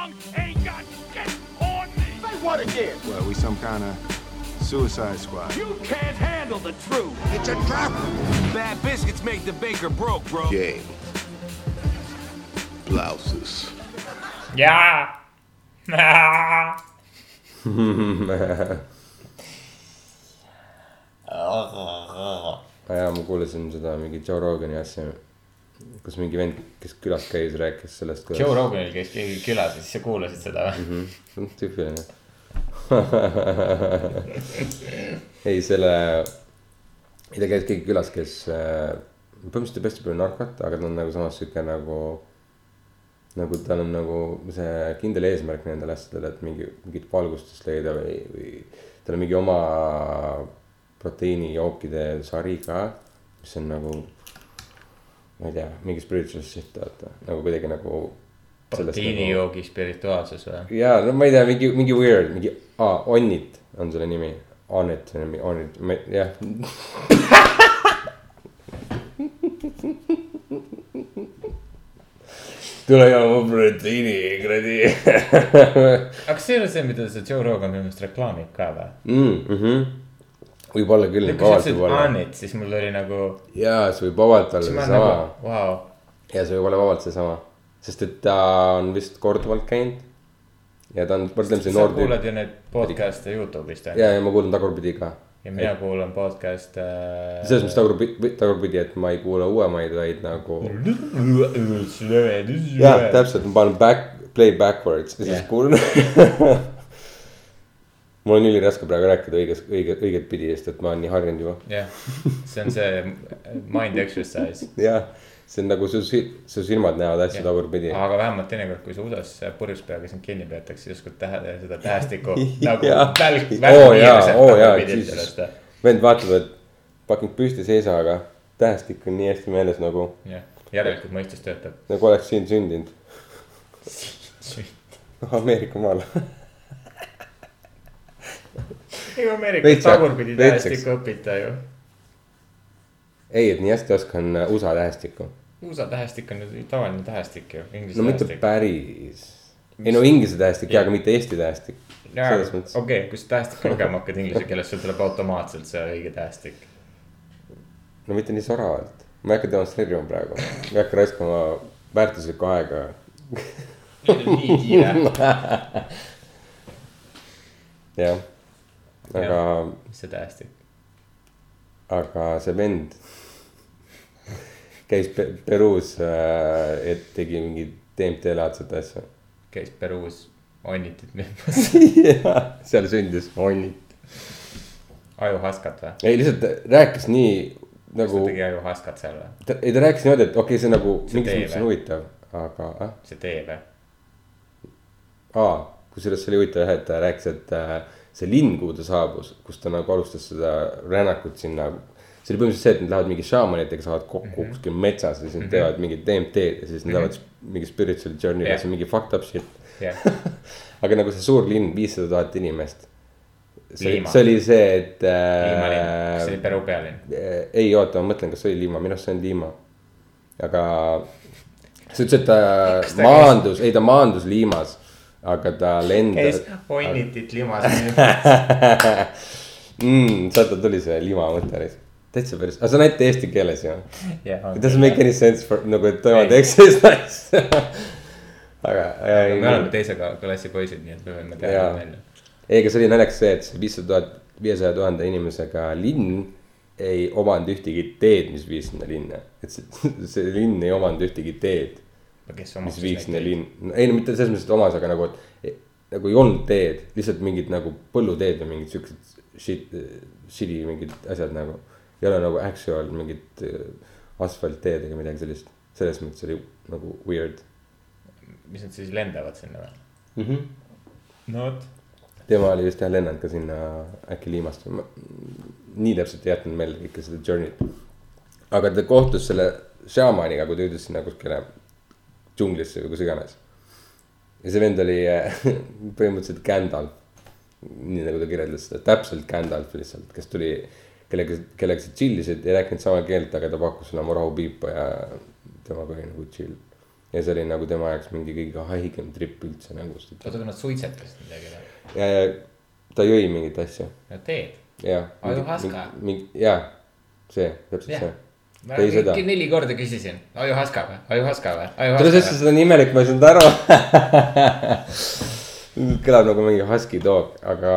long ain't got shit on me. Say what again? Well, we some kind of suicide squad. You can't handle the truth. It's a trap. Bad biscuits make the baker broke, bro. Game. Blouses. jaa. jaa, ma kuulasin seda mingi Joe Rogani asja, kus mingi vend, kes külas käis, rääkis sellest, Joe kuidas. Roganil käis keegi külas ja siis sa kuulasid seda või? tüüpiline. ei, selle, ei ta käis keegi külas, kes äh, põhimõtteliselt teeb hästi palju narkot, aga ta on nagu samas sihuke nagu. nagu tal on nagu see kindel eesmärk nendel asjadel, et mingi mingit valgustust leida või, või tal on mingi oma proteiinijookide sari ka, mis on nagu. Ma ei tea, mingi spiritual shit vaata, nagu kuidagi nagu. proteiinijoogi spirituaalsus või? jaa, no ma ei tea, mingi, mingi weird, mingi ah,, Onnit on selle nimi. Onnet, Onnet, ma ei, jah. tule ja mu proteiini kuradi aga see ei ole see, mida see Joe Rogan minu meelest reklaamib ka või? mm,. -hmm. Võib-olla küll, kui sa ütlesid. Anit, siis mul oli nagu, jaa, see võib vabalt olla siis ma seesama nagu, vau. ja see võib olla vabalt seesama, sest et ta on vist korduvalt käinud. ja ta on võrdlemisi noor kuulad tüüp ju neid podcast'e Youtube'ist on ju. ja, ja ma kuulan tagurpidi ka ja mina kuulan podcast'e äh,. selles mõttes tagurpidi, tagurpidi, et ma ei kuula uuemaid, vaid nagu. jah, täpselt, ma panen back, play backwards ja siis Jah. kuulan. mul on üliraske praegu rääkida õiges, õige, õiget pidi, sest et ma olen nii harjunud juba. jah, see on see mind exercise. jah, see on nagu su, su silmad näevad asju tagurpidi. aga vähemalt teinekord, kui sa USA-s purjus peaga sind kinni peetakse, siis oskad tähe, seda tähestikku nagu välk, jaa, oo jaa, välkkiirusel Jesus. sellest. vend vaatab, et fucking püsti seisa, aga tähestik on nii hästi meeles nagu, jah, järelikult mõistus töötab. nagu oleks siin sündinud. Ameerika maal. ega Ameerikas tagurpidi tähestikku õpita ju. ei, et nii hästi oskan USA tähestikku. USA tähestik on ju tavaline tähestik ju, inglise no mitte tähestik. päris. ei no inglise tähestik jaa, aga mitte eesti tähestik. okei, kui sa tähestikku lugema hakkad inglise keeles, sul tuleb automaatselt see õige tähestik. no mitte nii soravalt. ma ei hakka demonstreerima praegu, ma ei hakka raiskama väärtuslikku aega. nii kiire. jah, aga, see tähestik? aga see vend käis Pe Peruus äh,, et tegi mingi DMT laadset asja. käis Peruus onnitit müümas. seal sündis onnit. ajuhaskat või? ei, lihtsalt rääkis nii kas ta nagu, tegi ajuhaskat seal või? ei ta rääkis niimoodi, et okei okay,, see nagu mingis mõttes on huvitav, aga ah,, see tee või? aa, kusjuures see oli huvitav jah, et ta rääkis, et äh, see linn, kuhu ta saabus, kus ta nagu alustas seda rännakut sinna. see oli põhimõtteliselt see, et nad lähevad mingi šaamanitega, saavad kokku mm -hmm. kuskil metsas ja siis nad teevad mingit DMT-d ja siis nad lähevad mingi spiritual journey'le Jah. yeah., see on mingi fucked up shit. jah, aga nagu see suur linn, viissada tuhat inimest. see see oli see, et Liima linn, kas see oli äh,. Peru pealinn? ei oota, ma mõtlen, kas see oli Lima, minu arust see on Lima. aga sa ütlesid, et ta ta maandus, ei ta maandus Limas, aga ta lendas käis. onnitit limas mm,. sealt tuli see Lima mõte alles, täitsa päris, aga see on ainult eesti keeles ju. jah, It doesn't make any sense for nagu, et tema teeks sellist asja. aga, me oleme teise klassi poisid, nii et me võime teha välja. ei, aga see oli naljakas see, et see viissada tuhat, viiesaja tuhande inimesega linn ei omanud ühtegi teed, mis viis sinna linna. et see, see linn ei omanud ühtegi teed, kes mis viiks sinna linna. ei no mitte selles mõttes, et omas, aga nagu, et nagu ei olnud teed, lihtsalt mingid nagu põlluteed või mingid siuksed shit, shit'i mingid asjad nagu. ei ole nagu actual mingit äh, asfaltteed ega midagi sellist, selles mõttes oli nagu weird mis nad siis lendavad sinna või? mm. -hmm. no vot. tema oli vist jah lennanud ka sinna äkki Liimast nii täpselt ei jätnud meelde kõike seda journey't. aga ta kohtus selle šaamaniga, kui ta jõudis sinna kuskile džunglisse või kus iganes. ja see vend oli eh, põhimõtteliselt Gandalf. nii nagu ta kirjeldas seda, täpselt Gandalf lihtsalt, kes tuli, kellega, kellega sa chill isid, ei rääkinud sama keelt, aga ta pakkus sulle oma rahupiipa ja temaga oli nagu chill. ja see oli nagu tema jaoks mingi kõige haigem trip üldse nagu. oota, aga nad suitsetasid midagi või? ja, ja ta jõi mingit asja, no teed. jah. Ayahuasca. mingi, jaa, see, täpselt Jah. see. Ma mingi neli korda küsisin, ajuhaska või, ajuhaska või, tule ajuhaska sest seda on imelik, ma ei saanud aru. kõlab nagu mingi husky dog, aga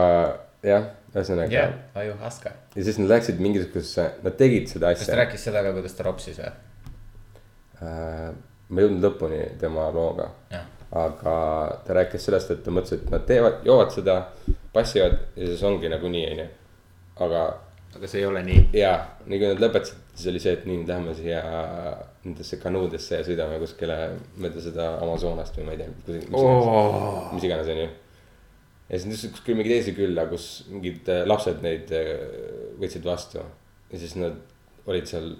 jah, ühesõnaga jah, ajuhaska. ja siis nad läksid mingisugusesse, nad tegid seda kas ta asja. rääkis seda ka, kuidas ta ropsis või? Äh, ma ei jõudnud lõpuni tema looga, jah, aga ta rääkis sellest, et ta mõtles, et nad teevad, joovad seda, passivad ja siis ongi nagunii, onju. aga aga see ei ole nii. ja, nii kui nad lõpetasid, siis oli see, et nii, nüüd lähme siia nendesse kanuudesse ja sõidame kuskile mööda seda Amazonast või ma ei tea, mis, Oh. mis iganes, onju. ja siis nad kuskil mingi teise külla, kus mingid äh, lapsed neid äh, võtsid vastu ja siis nad olid seal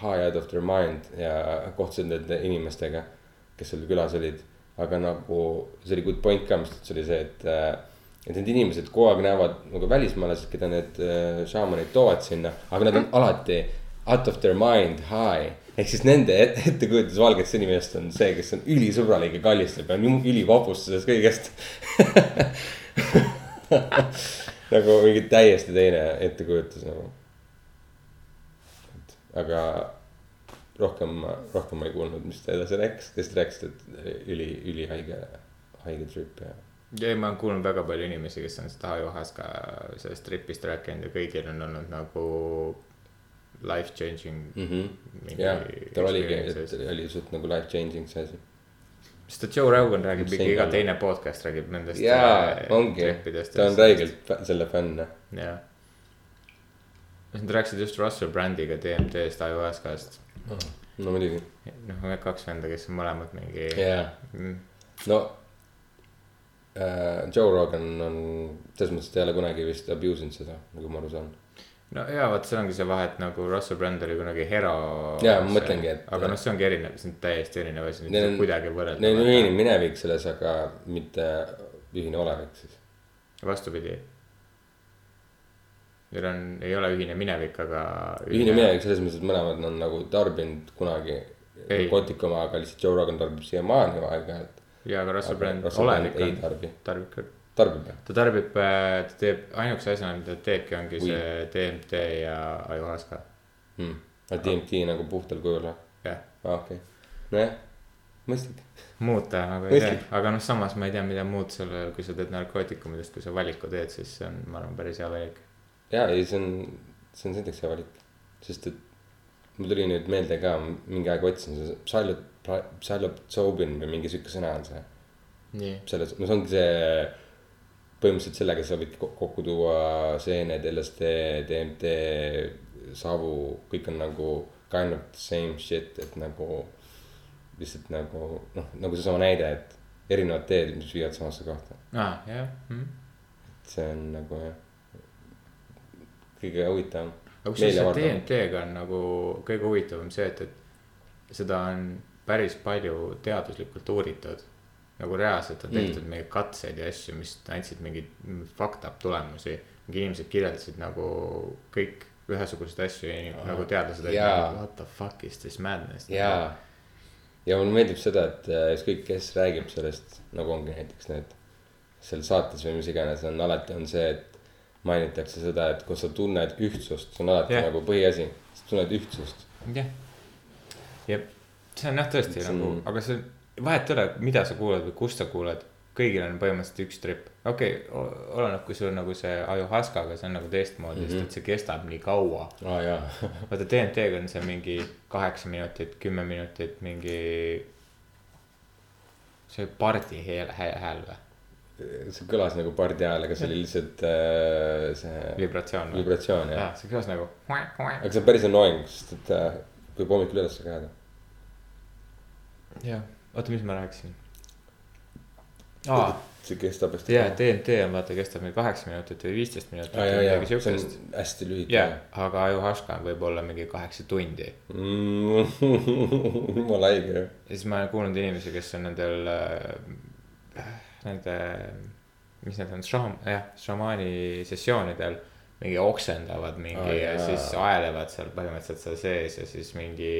high out of their mind ja kohtusid nende inimestega, kes seal külas olid. aga nagu see oli good point ka, mis ütles, oli see, et äh, et need inimesed kogu aeg näevad nagu välismaalased, keda need äh, šaamanid toovad sinna, aga nad on alati out of their mind high. ehk siis nende et- ettekujutus valgetest inimesest on see, kes on ülisõbralik ja kallistab ja on ülivapus sellest kõigest. nagu mingi täiesti teine ettekujutus nagu. aga rohkem, rohkem ma ei kuulnud, mis ta edasi rääkis, lihtsalt rääkis, et üli, ülihaige, haige trip ja ei, ma olen kuulnud väga palju inimesi, kes on seda ajuhaska sellest tripist rääkinud ja kõigil on olnud nagu life changing mm. -hmm. jah, tal oligi, et oli suht nagu life changing see asi. sest ta Joe Rogan räägib ikka iga teine podcast räägib nendest. jaa, ongi, ta on. räigelt selle fänn. jah. nad rääkisid just Russell Brandiga DMT-st, ajuhaskast. no muidugi, noh, kaks venda, kes on mõlemad mingi. jaa, no äh,. Joe Rogan on selles mõttes, et ei ole kunagi vist abuse inud seda, nagu ma aru saan. no jaa, vot see ongi see vahe, et nagu Russell Brand oli kunagi hero. Jaa, ma mõtlengi, et- aga noh, see ongi erinev, see on täiesti erinev asi, Neil on- kuidagi võrrelda. Neil on ühine minevik selles, aga mitte ühine olevik siis. vastupidi. Neil on, ei ole ühine minevik, aga. ühine minevik selles mõttes, et mõlemad on nagu tarbinud kunagi Ei. narkootikuma, aga lihtsalt Joe Rogan tarbib siiamaani aeg-ajalt. ja, aga Russell Brand ei on, tarbi, tarbib küll. tarbib jah? ta tarbib, ta teeb, ainukese asjana, mida ta teebki, ongi Weed. see DMT ja ajuhaska, hmm.. aga DMT nagu puhtal kujul või? jah. aa okei okay., nojah, mõistlik. muud ta nagu ei tee aga noh, samas ma ei tea, mida muud selle, kui sa teed narkootikumidest, kui sa valiku teed, siis see on, ma arvan, päris hea valik. ja ei, see on, see on näiteks hea valik, sest et mul tuli nüüd meelde ka, mingi aeg otsisin see psühholo-, psühhotsoobin või mingi sihuke sõna on see. nii. selles, no see ongi see põhimõtteliselt sellega sa võid ko- kokku tuua seened, LSD, DMT, savu, kõik on nagu kind of same shit, et nagu lihtsalt nagu noh, nagu seesama näide, et erinevad teed, mis viivad samasse kohta, aa, jah mm.. see on nagu jah, kõige huvitavam. aga kusjuures see DMT-ga on nagu kõige huvitavam see, et, et seda on päris palju teaduslikult uuritud. nagu reaalselt on tehtud mm. mingeid katseid ja asju, mis andsid mingeid fucked up tulemusi. mingi inimesed kirjeldasid nagu kõik ühesuguseid asju ja inim- nagu teadlased olid Jaa. nagu what the fuck is this madness. jaa, ja mulle meeldib seda, et äh, ükskõik, kes räägib sellest, nagu ongi näiteks need seal saates või mis iganes on alati on see, et mainitakse seda, et kui sa tunned ühtsust, see on alati yeah. nagu põhiasi, sa tunned ühtsust. jah, jah, see on jah tõesti See on- nagu, aga see vahet ei ole, mida sa kuulad või kust sa kuulad. kõigil on põhimõtteliselt üks trip, okei okay,, oleneb, kui sul nagu see ajuhaskaga, see on nagu teistmoodi mm, -hmm. sest et see kestab nii kaua. jaa, vaata DMT-ga on see mingi kaheksa minutit, kümme minutit, mingi. see pardi hääl, hääl või, see kõlas nagu pardi hääl, aga see oli lihtsalt äh, see vibratsioon vibratsioon jah jah, see kõlas nagu. aga see on päris annoying, sest et äh, võib hommikul üles ka jääda. jah, oota, mis ma rääkisin? aa, see kestab hästi jaa, DMT on vaata, kestab meil kaheksa minutit või viisteist minutit aa või midagi on siukest. hästi lühike jah, aga ajuhaska võib olla mingi kaheksa tundi mm. jumala haige ju. ja siis ma olen kuulnud inimesi, kes on nendel äh,, nende, mis need on, šaam-, jah, šamaani sessioonidel. mingi oksendavad mingi Aa, ja jaa. siis aelevad seal põhimõtteliselt seal sees ja siis mingi.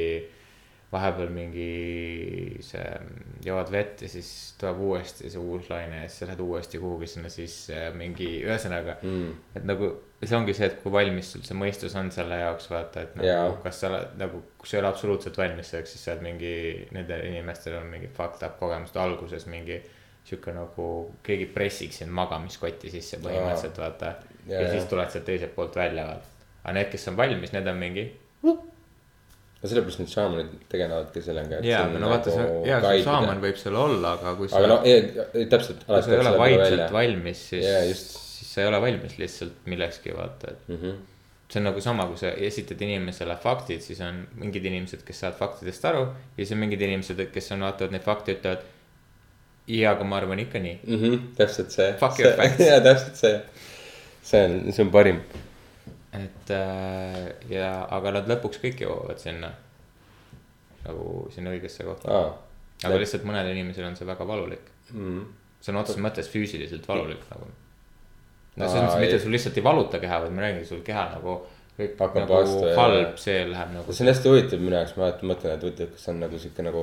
Vahepeal mingi see, jood vett ja siis tuleb uuesti see uus laine ja siis sa lähed uuesti kuhugi sinna sisse ja mingi, ühesõnaga mm.. et nagu see ongi see, et kui valmis sul see mõistus on selle jaoks vaata, et nagu Jaa. kas sa oled nagu, kui sa ei ole absoluutselt valmis selleks, siis sa oled mingi, nendel inimestel on mingi fucked up kogemused alguses mingi. sihuke nagu keegi pressiks sind magamiskotti sisse põhimõtteliselt vaata. Jaa, ja siis tuled sealt teiselt poolt välja vaata. aga need, kes on valmis, need on mingi. No sellepärast need šaamanid tegelevadki sellega. jaa, aga no vaata see, jaa, see šaaman võib seal olla, aga kui sa aga, no täpselt. kui sa ei ole vaimselt valmis, siis just. siis sa ei ole valmis lihtsalt millekski vaata, et mm. -hmm. see on nagu sama, kui sa esitad inimesele faktid, siis on mingid inimesed, kes saavad faktidest aru ja siis on mingid inimesed, kes on, vaatavad neid fakte, ütlevad. jaa, aga ma arvan ikka nii. mm. -hmm. täpselt see. Fuck your facts. jaa, täpselt see. see on, see on parim. Et äh, ja, aga nad lõpuks kõik jõuavad sinna. nagu sinna õigesse kohta, aa. aga lihtsalt mõnel inimesel on see väga valulik. mm.. sõna otseses mõttes füüsiliselt valulik nagu. no selles mõttes mitte sul lihtsalt ei valuta keha, vaid ma räägin, sul keha nagu kõik Hakkab nagu vastu halb, see läheb nagu. see on hästi huvitav minu jaoks, ma alati mõtlen, et huvitav, kas see on nagu sihuke nagu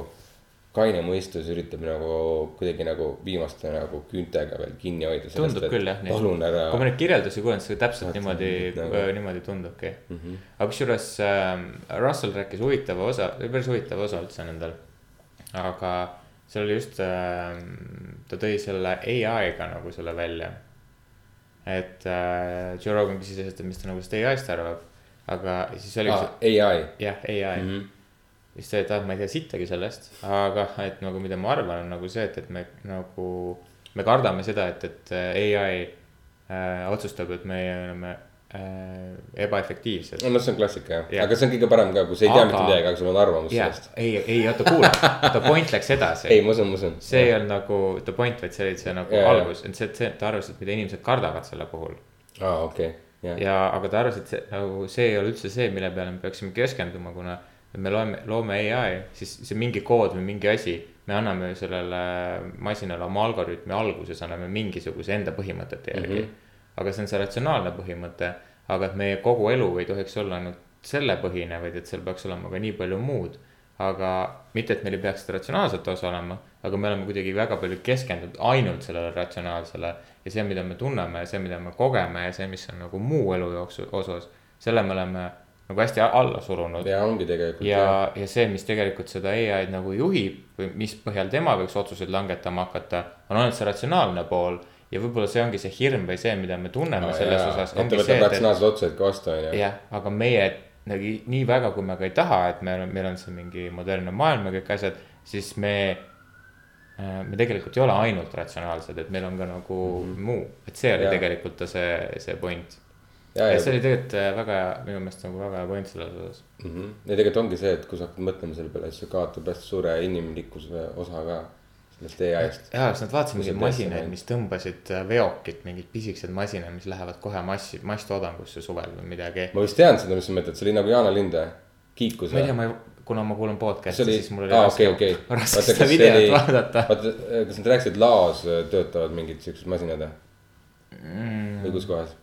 kaine mõistus üritab nagu kuidagi nagu viimaste nagu küüntega veel kinni hoida. tundub küll jah nii. palun ära. kui ma neid kirjeldusi kuulen, siis see täpselt Vaata, niimoodi nagu-, niimoodi tundubki mm. -hmm. aga kusjuures äh, Russell rääkis huvitava osa, päris huvitav osa üldse nendel. aga seal oli just äh,, ta tõi selle ai-ga nagu selle välja. et äh, Joe Rogan küsis et mis ta nagu sellest ai-st arvab. aga siis oli aa, ai. jah, ai mm. -hmm. Siis ta, et ah, ma ei tea sittagi sellest, aga et nagu mida ma arvan, on nagu see, et, et me nagu. me kardame seda, et, et ai äh, otsustab, et me oleme äh, ebaefektiivsed. no see on klassika jah Jah. aga see on kõige parem ka, kui sa ei tea Aga- mitte midagi, aga sul on arvamus jah sellest., ei, ei oota, kuula, oota point läks edasi ei, ma usun, ma usun. see ei olnud nagu the point, vaid see oli see nagu yeah. jaa. algus, et see, see, ta arvas, et mida inimesed kardavad selle puhul. aa, okei, jah. ja, aga ta arvas, et see nagu see ei ole üldse see, mille peale me peaksime keskenduma, kuna me loeme, loome ai, siis see mingi kood või mingi asi, me anname sellele masinale oma algoritmi alguses anname mingisuguse enda põhimõtete järgi mm. -hmm. aga see on see ratsionaalne põhimõte, aga et meie kogu elu ei tohiks olla ainult selle põhine, vaid et seal peaks olema ka nii palju muud. aga mitte, et meil ei peaks seda ratsionaalset osa olema, aga me oleme kuidagi väga palju keskendunud ainult sellele ratsionaalsele. ja see, mida me tunneme ja see, mida me kogeme ja see, mis on nagu muu elu jooksul osas, selle me oleme nagu hästi alla surunud. ja ongi tegelikult. ja, ja see, mis tegelikult seda ai-d nagu juhib või mis põhjal tema võiks otsuseid langetama hakata, on ainult see ratsionaalne pool. ja võib-olla see ongi see hirm või see, mida me tunneme selles osas. et ta võtab ratsionaalsed otsused ka vastu, on ju. jah, aga meie nagu nii väga, kui me ka ei taha, et meil on, meil on see mingi modernne maailm ja kõik asjad, siis me. me tegelikult ei ole ainult ratsionaalsed, et meil on ka nagu mm -hmm. muu, et see oli Jaa. tegelikult see, see point. Ja see oli tegelikult äh, väga hea, minu meelest nagu väga hea point selles osas. mm. -hmm. ja tegelikult ongi see, et kui sa hakkad mõtlema selle peale, siis see kaotab hästi suure inimlikkuse osa ka sellest ai-st. jaa, kas nad vaatasid mingeid masinaid, mis tõmbasid äh, veokit, mingid pisikesed masinad, mis lähevad kohe massi, masstoodangusse suvel või midagi. ma vist tean seda, mis sa mõtled, see oli nagu Jaana Linde, kiikus ma ei tea, ma ei, kuna ma kuulan podcast'i, oli siis mul, oli aa raske okei, okei. raske seda videot vaadata. vaata, kas nad rääkisid, laos töötavad mingid siuksed masinad või Mm, või kus kohas?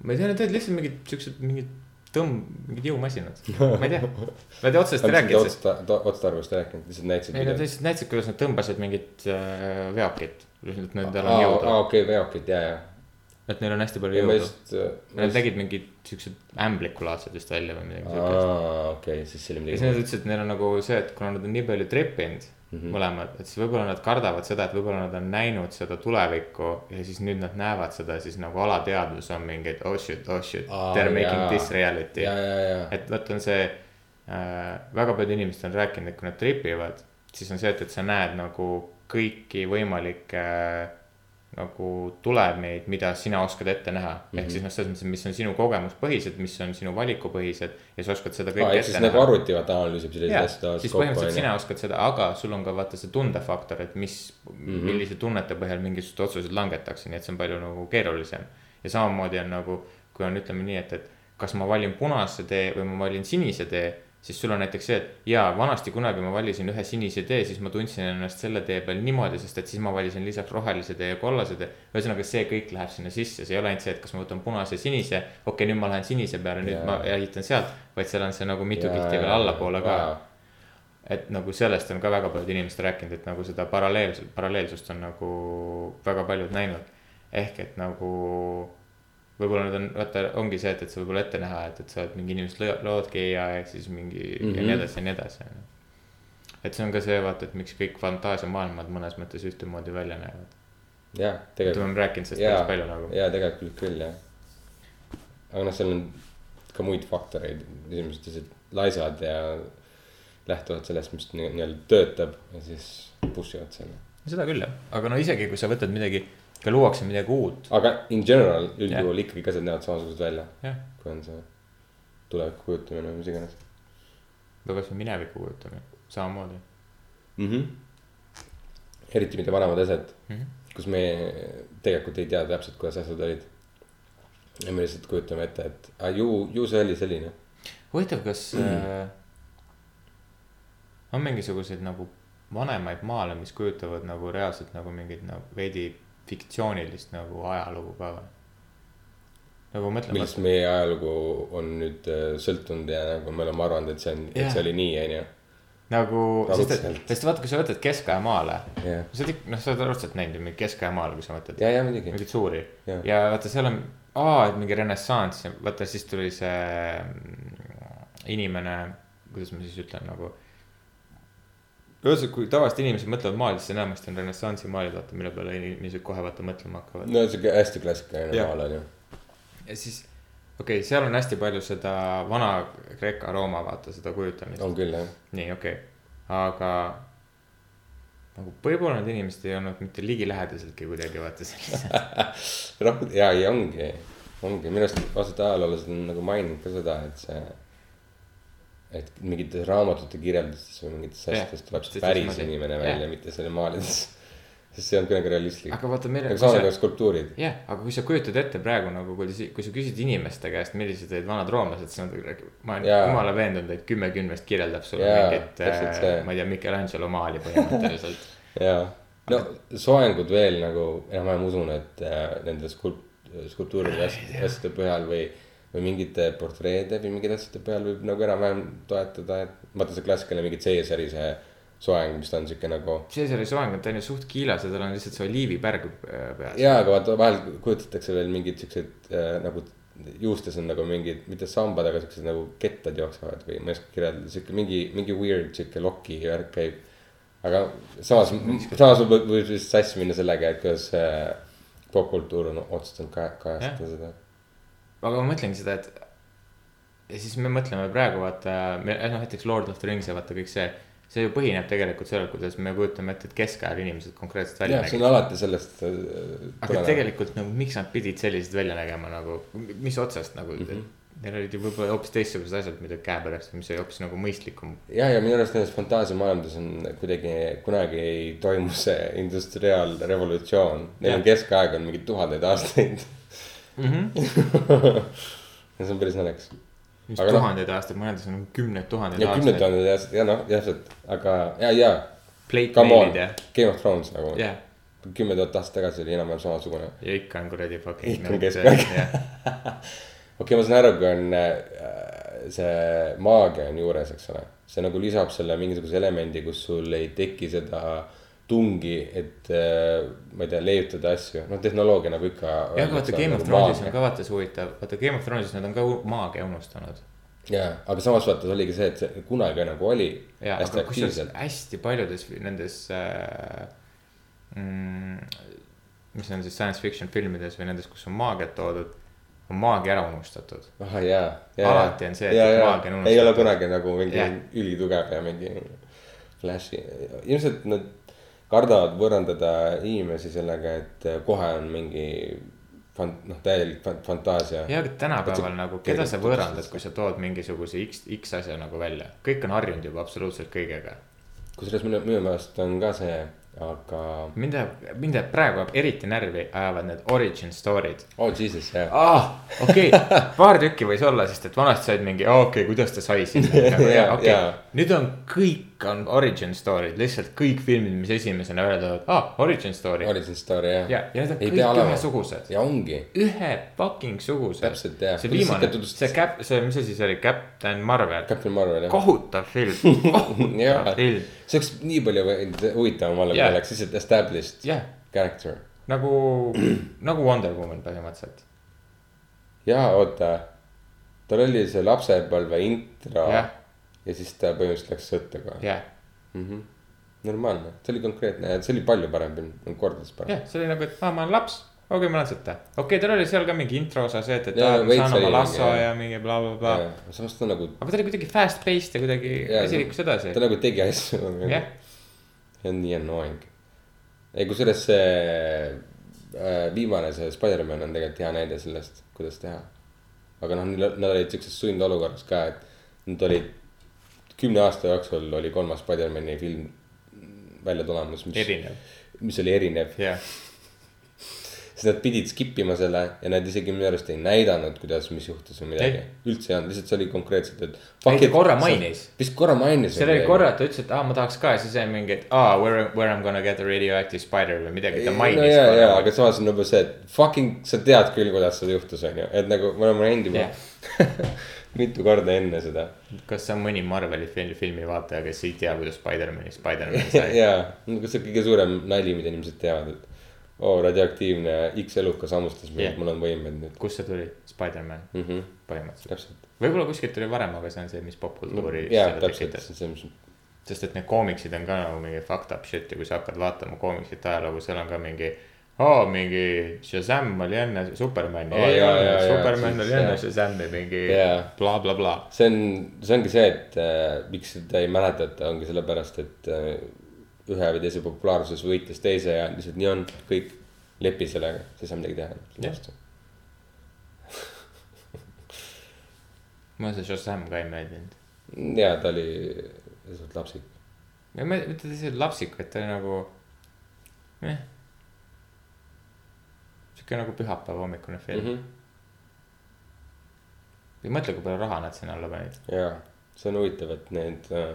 Ma ei tea, need olid lihtsalt mingid siuksed mingid tõmb, mingid jõumasinad, ma ei tea. Nad ei otseselt ei rääkinud sellest, otstarvust rääkinud, lihtsalt näitasid ei nad lihtsalt näitasid, kuidas nad tõmbasid mingit äh, veokit. lihtsalt nendel on aa, jõudu, okei, veokid, ja, ja. et neil on hästi palju jõudu. äh, Nad nägid mingid siuksed ämblikulaadselt vist välja või midagi siukest. aa, okei, siis see oli ja siis midagi nad. ütlesid, et neil on nagu see, et kuna nad on nii palju tripinud mm. -hmm. mõlemad, et siis võib-olla nad kardavad seda, et võib-olla nad on näinud seda tulevikku ja siis nüüd nad näevad seda siis nagu alateadvus on mingi, et oh shit, oh shit Aa, they are making jaa. this reality. ja, ja. et vot on see äh,, väga paljud inimesed on rääkinud, et kui nad trip ivad, siis on see, et, et sa näed nagu kõiki võimalikke äh, nagu tulemeid, mida sina oskad ette näha mm. -hmm. ehk siis noh, selles mõttes, mis on sinu kogemuspõhised, mis on sinu valikupõhised ja sa oskad seda kõike ehk ette siis näha nagu arvuti vaata analüüsib selliseid asju siis kokku, põhimõtteliselt sina oskad seda, aga sul on ka vaata see tundefaktor, et mis mm, Mhm. -hmm. millise tunnete põhjal mingisuguseid otsuseid langetakse, nii et see on palju nagu keerulisem. ja samamoodi on nagu, kui on, ütleme nii, et, et kas ma valin punase tee või ma valin sinise tee, siis sul on näiteks see, et jaa, vanasti kunagi ma valisin ühe sinise tee, siis ma tundsin ennast selle tee peal niimoodi, sest et siis ma valisin lisaks rohelise tee ja kollase tee. ühesõnaga, see kõik läheb sinna sisse, see ei ole ainult see, et kas ma võtan punase, sinise, okei okay,, nüüd ma lähen sinise peale, nüüd Jaa. ma ehitan sealt, vaid seal on see nagu mitu kihti veel allapoole ka et nagu sellest on ka väga paljud inimesed rääkinud, et nagu seda paralleels-, paralleelsust on nagu väga paljud näinud. ehk et nagu võib-olla nüüd on, vaata, ongi see, et, et sa võib-olla ette näha, et, et sa oled mingi inimest lo- loodki ja, siis mingi mm -hmm. ja nii edasi ja nii edasi, et see on ka see, vaata, et miks kõik fantaasiamaailmad mõnes mõttes ühtemoodi välja näevad. jah, tegelikult. oleme rääkinud sellest päris palju nagu. jaa, tegelikult küll jah. aga noh, seal on ka muid faktoreid, inimesed lihtsalt laisad ja lähtuvad sellest, mis nii- nii-öelda töötab ja siis push ivad selle. seda küll jah, aga no isegi kui sa võtad midagi, ka luuakse midagi uut, aga in general üldjuhul ikkagi ka asjad näevad samasugused välja, jah. kui on see tuleviku kujutamine või mis iganes või kasvõi mineviku kujutamine, samamoodi mm. -hmm. eriti mida vanemad asjad mm. -hmm. kus me tegelikult ei tea täpselt, kuidas asjad olid. ja me lihtsalt kujutame ette, et ah, ju, ju see oli selline. huvitav, kas äh, on mingisuguseid nagu vanemaid maale, mis kujutavad nagu reaalselt nagu mingit nagu veidi fiktsioonilist nagu ajalugu ka või? nagu mõtleme, millest meie ajalugu on nüüd äh, sõltunud ja nagu me oleme arvanud, et see on, et Jah. see oli nii, onju. nagu, sest et, sest vaata, kui sa võtad keskaja maale, jah, sa oled noh, sa oled raudselt näinud ju mingi keskaja maale, kui sa mõtled ja, ja muidugi. mingeid suuri Jah. ja vaata, seal on, aa, et mingi renessanss ja vaata, siis tuli see mm, inimene, kuidas ma siis ütlen nagu. ühesõnaga, kui tavaliselt inimesed mõtlevad maali, siis enamasti on renessansi maalid, vaata, mille peale inimesed kohe vaata mõtlema hakkavad. no siuke hästi klassikaline maal on ju. ja siis, okei okay,, seal on hästi palju seda vana Kreeka-Rooma, vaata seda kujutamist. on küll jah. nii, okei okay., aga nagu võib-olla need inimesed ei olnud mitte ligilähedaseltki kuidagi vaata sellised. noh, ja, ja ongi, ongi minu arust osad ajaloolased on nagu maininud ka seda, et see. Et mingites raamatute kirjeldustes või mingites asjades tuleb see päris inimene välja, mitte selle maalides. sest see on kuidagi realistlik. aga vaata, meil aga samas ka skulptuurid. jah, aga kui sa kujutad ette praegu nagu, kui, kui sa küsid inimeste käest, millised olid vanad roomlased, siis nad ma olen jumala veendunud, et kümme kümnest kirjeldab sulle Jaa, mingit, see. ma ei tea, Michelangelo maali põhimõtteliselt. jaa, no soengud veel nagu enam-vähem usun, et äh, nende skulp-, skulptuuride asjade põhjal või. Või mingite portreede või mingite asjade peal võib nagu enam-vähem toetada, et vaata see klassikaline mingi Caesari see soeng, mis ta on siuke nagu. Caesari soeng on, ta on ju suht kiilas ja tal on lihtsalt see oliivipärg äh, peas. jaa, aga vaata vahel kujutatakse veel mingeid siukseid äh, nagu juustes on nagu mingid, mitte sambad, aga siuksed nagu kettad jooksevad või ma ei oska kirjeldada, siuke mingi, mingi weird siuke loki värk käib. aga samas, samas võib, võib vist sassi minna sellega, et kuidas äh, popkultuur on otsustanud ka kajastada seda. Aga ma mõtlengi seda, et ja siis me mõtleme praegu vaata, noh näiteks Lord of the Rings ja vaata kõik see, see ju põhineb tegelikult sellel, kuidas me kujutame ette, et keskajal inimesed konkreetselt välja jah, see nägid on. alati sellest äh, aga tulenev. tegelikult nagu miks nad pidid sellised välja nägema nagu, mis otsast nagu mm. -hmm. Neil olid ju võib-olla hoopis teistsugused asjad, mida käepärast, mis oli hoopis nagu mõistlikum. ja, ja minu arust nendes fantaasiamaailmades on kuidagi kunagi ei toimu see industriaalrevolutsioon. Neil on keskaeg on mingi tuhandeid aastaid Mm -hmm. ja see on päris naljakas. mis Aga noh- tuhandeid aastaid, mõnedes on kümneid tuhandeid aastaid. tuhanded aastad ja noh, täpselt, aga ja, ja Plate come on Game of Thrones nagu jah, kümme tuhat aastat tagasi oli enam-vähem samasugune. ja ikka on kuradi fucking. Ikka on keskaeg. okei, ma saan aru, kui on äh, see maagia on juures, eks ole, see nagu lisab selle mingisuguse elemendi, kus sul ei teki seda tungi, et äh, ma ei tea, leiutada asju, noh, tehnoloogia nagu ikka. jah, vaata Game of Thronesis on ka vaata see huvitav, vaata Game of Thronesis nad on ka maagia unustanud. jaa, aga samas vaata, oligi see, et see kunagi nagu oli ja, aga kusjuures hästi paljudes nendes äh,. Mm, mis on siis science fiction filmides või nendes, kus on maagiat toodud, on maagia ära unustatud. ahah, jaa, jaa. Alati on see, et maagia on ei ole unustatud. kunagi nagu mingi Jah. ülitugev ja mingi flash'i, ilmselt nad kardavad võõrandada inimesi sellega, et kohe on mingi fant-, noh, täielik fan- fantaasia. ja, aga tänapäeval nagu, keda sa võõrandad, kui sa tood mingisuguse X, X asja nagu välja, kõik on harjunud juba absoluutselt kõigega. kusjuures minu, minu meelest on ka see, aga, mind jääb, mind jääb praegu eriti närvi ajavad need origin story'd. oh jesus, jah. aa, okei, paar tükki võis olla, sest et vanasti said mingi, okei okay,, kuidas ta sai sinna. Okei nüüd on kõik on origin story'd, lihtsalt kõik filmid, mis esimesena tulevad, aa, origin story. Origin story jah. ja, ja need on Ei kõik ühesugused. ja ongi, ühe fucking sugused. Täpselt, jah. see viimane see Cap, see, mis asi see oli, Captain Marvel. Captain Marvel jah. kohutav film, kohutav Jaa. film, see oleks nii palju huvitavam olla, kui Jah. oleks lihtsalt established jah, character. nagu, nagu Wonder Woman põhimõtteliselt. ja oota, tal oli see lapsepõlve intro Jah. Ja siis ta põhimõtteliselt läks sõtta kohe. jah, normaalne, see oli konkreetne, see oli palju parem film, kordades parem. jah, see oli nagu, et aa, ma olen laps, okei okay,, ma lähen sõtta. okei okay,, tal oli seal ka mingi intro osa see, et, et aa, ma saan oma lasso jah. ja mingi blablabla bla.. samas ta nagu, aga ta oli kuidagi fast paced ja kuidagi asi liikus edasi ta. nagu tegi asju. jah, see on nii annoying. ei, kusjuures see äh, viimane, see Spider-man on tegelikult hea näide sellest, kuidas teha. aga noh, nad olid siukses sundolukorras ka, et nad olid kümne aasta jooksul oli kolmas Spider-man'i film välja tulemas, mis, mis oli erinev. jah. siis nad pidid skip ima selle ja nad isegi minu arust ei näidanud, kuidas, mis juhtus või midagi üldse ei olnud, lihtsalt see oli konkreetselt, et. Ei, ta korra mainis. vist korra mainis. seal oli korra, et ta ütles, et aa, ma tahaks ka ja siis oli mingi, et aa, where, where I m gonna get a radioactive spider või midagi, ta mainis no ja, ja, aga samas on umbes see, et fucking sa tead küll, kuidas see juhtus, onju, et nagu me oleme näinud juba Jah. mitu korda enne seda. kas on mõni Marveli filmi, filmi vaataja, kes ei tea, kuidas Spider-man'i Spider-man sai? ja, see on kõige suurem nali, mida inimesed teavad, et oo, radioaktiivne X elukas hammustas mind yeah., mul on võimed nüüd kust see tuli, Spider-man mm. -hmm. põhimõtteliselt. täpselt. võib-olla kuskilt tuli varem, aga see on see, mis popkultuuri jaa, selle täpselt, see on see, mis, sest et need koomiksid on ka nagu mingi fucked up shit ja kui sa hakkad vaatama koomiksite ajalugu, seal on ka mingi. aa, mingi Shazam oli enne Supermani jaa, jaa, jaa, Superman oli enne. Shazami mingi blablabla. see on, see ongi see, et äh, miks seda ei mäletata, ongi sellepärast, et äh, ühe või teise populaarsus võitles teise ja lihtsalt nii on, kõik lepi sellega, sa ei saa midagi teha Jah.. mulle see Shazam ka ei meeldinud. ja ta oli lihtsalt lapsik. ja ma, mitte lihtsalt lapsik, vaid ta oli nagu, eh. Sihuke nagu pühapäeva hommikune film mm. -hmm. ei mõtle, kui palju raha nad sinna alla panid. ja see on huvitav, et need äh,,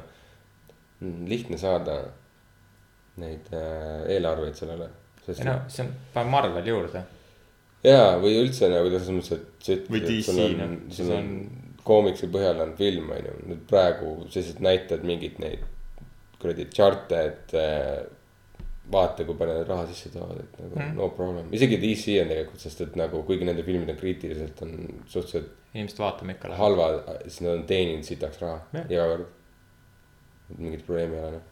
lihtne saada neid äh, eelarveid sellele. ei no see on, pane Marvel juurde. jaa, või üldse nagu selles mõttes, et sa ütled, Või DC, noh,, see on on- koomiksi põhjal on film, on ju, nüüd praegu sellised näited mingid neid kuradi chart'e, et äh, vaata, kui palju nad raha sisse toovad, et nagu mm. no problem, isegi DC on tegelikult, sest et nagu kuigi nende filmid on kriitiliselt on suhteliselt inimesed vaatame ikka lähevad. halvad, siis nad on teeninud sitaks raha Jah. iga kord. mingit probleemi ei ole noh.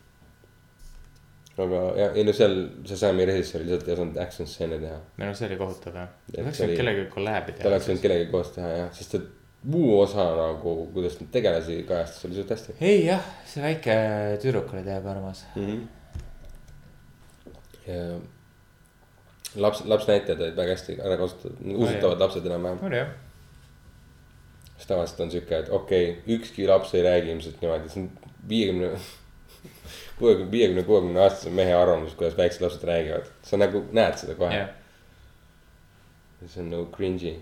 aga ja, ei no seal Shazami režissöör lihtsalt ei osanud action stseene teha. ei no see oli kohutav jah. Et oleks see võinud kellegagi kolläbi ta teha oleks. võinud kellegagi koos teha jah, sest et muu osa nagu, kuidas nad tegelasi kajastas, oli suht hästi ei jah, see väike tüdruk oli täiega armas. mm. -hmm. Ja laps, lapsnäitajad olid väga hästi ära kasutatud, usutavad lapsed enam-vähem. oli jah. sest tavaliselt on sihuke, et okei okay,, ükski laps ei räägi ilmselt niimoodi, see on viiekümne, kuuekümne, viiekümne, kuuekümne aastase mehe arvamus, kuidas väiksed lapsed räägivad. sa nagu näed seda kohe jah, see on nagu cringe'i.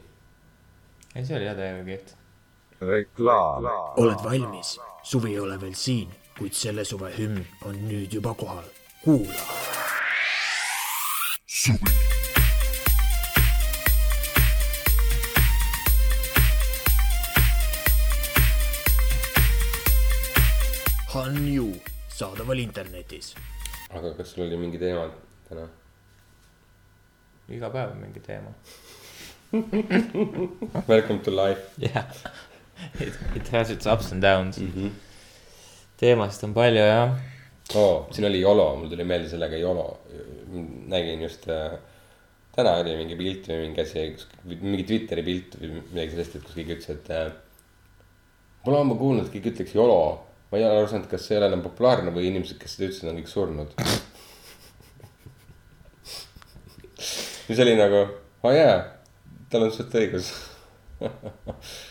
ei see oli jah täiega kihvt. reklaam, oled valmis, suvi ei ole veel siin, kuid selle suve hümn on nüüd juba kohal. kuula. Hanju saadaval internetis. aga kas sul oli mingi teema täna? iga päev on mingi teema. Welcome to life. jah, it, it has its ups and downs mm. -hmm. teemasid on palju jah. oo, siin oli Yolo, mul tuli meelde sellega Yolo. nägin just äh,, täna oli mingi pilt või mingi asi, mingi Twitteri pilt või midagi sellist, et kus keegi ütles, et äh,. Pole ammu kuulnud, et keegi ütleks Yolo. ma ei ole aru saanud, kas see ei ole enam populaarne või inimesed, kes seda ütlesid, on kõik surnud. mis oli nagu, aa jaa, tal on suht õigus.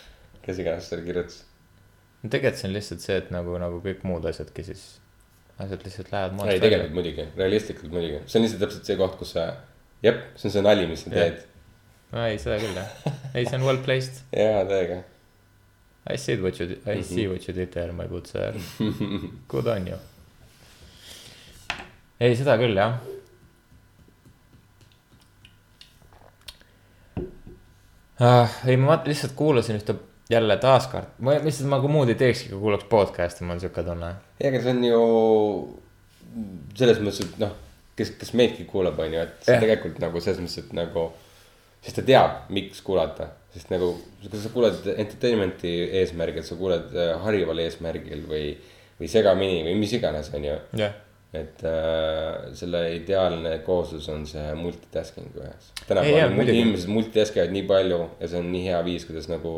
kes iganes selle kirjutas. no tegelikult see on lihtsalt see, et nagu, nagu kõik muud asjadki siis, asjad lihtsalt lähevad ei, moest tegelikult. muidugi, realistlikult muidugi, see on lihtsalt täpselt see koht, kus sa, jep, see on see nali, mis sa teed. no ei, seda küll jah, ei, see on well placed. jaa, täiega. I see what you, I see what you did there, my good sir. Good on you. ei, seda küll jah. ah,. ei, ma lihtsalt kuulasin ühte jälle taaskord, ma lihtsalt kui muud ei teekski, kui kuulaks podcast'i, mul on siuke tunne. ei, aga see on ju selles mõttes, et noh, kes, kes meidki kuulab, on ju, et see on tegelikult nagu selles mõttes, et nagu. sest ta teab, miks kuulata, sest nagu, kui sa kuulad entertainment'i eesmärgil, sa kuulad äh, harival eesmärgil või, või segamini või mis iganes, on ju. jah, et äh, selle ideaalne kooslus on see multitasking ühes. Ei, tänapäeval inimesed multitaskivad nii palju ja see on nii hea viis, kuidas nagu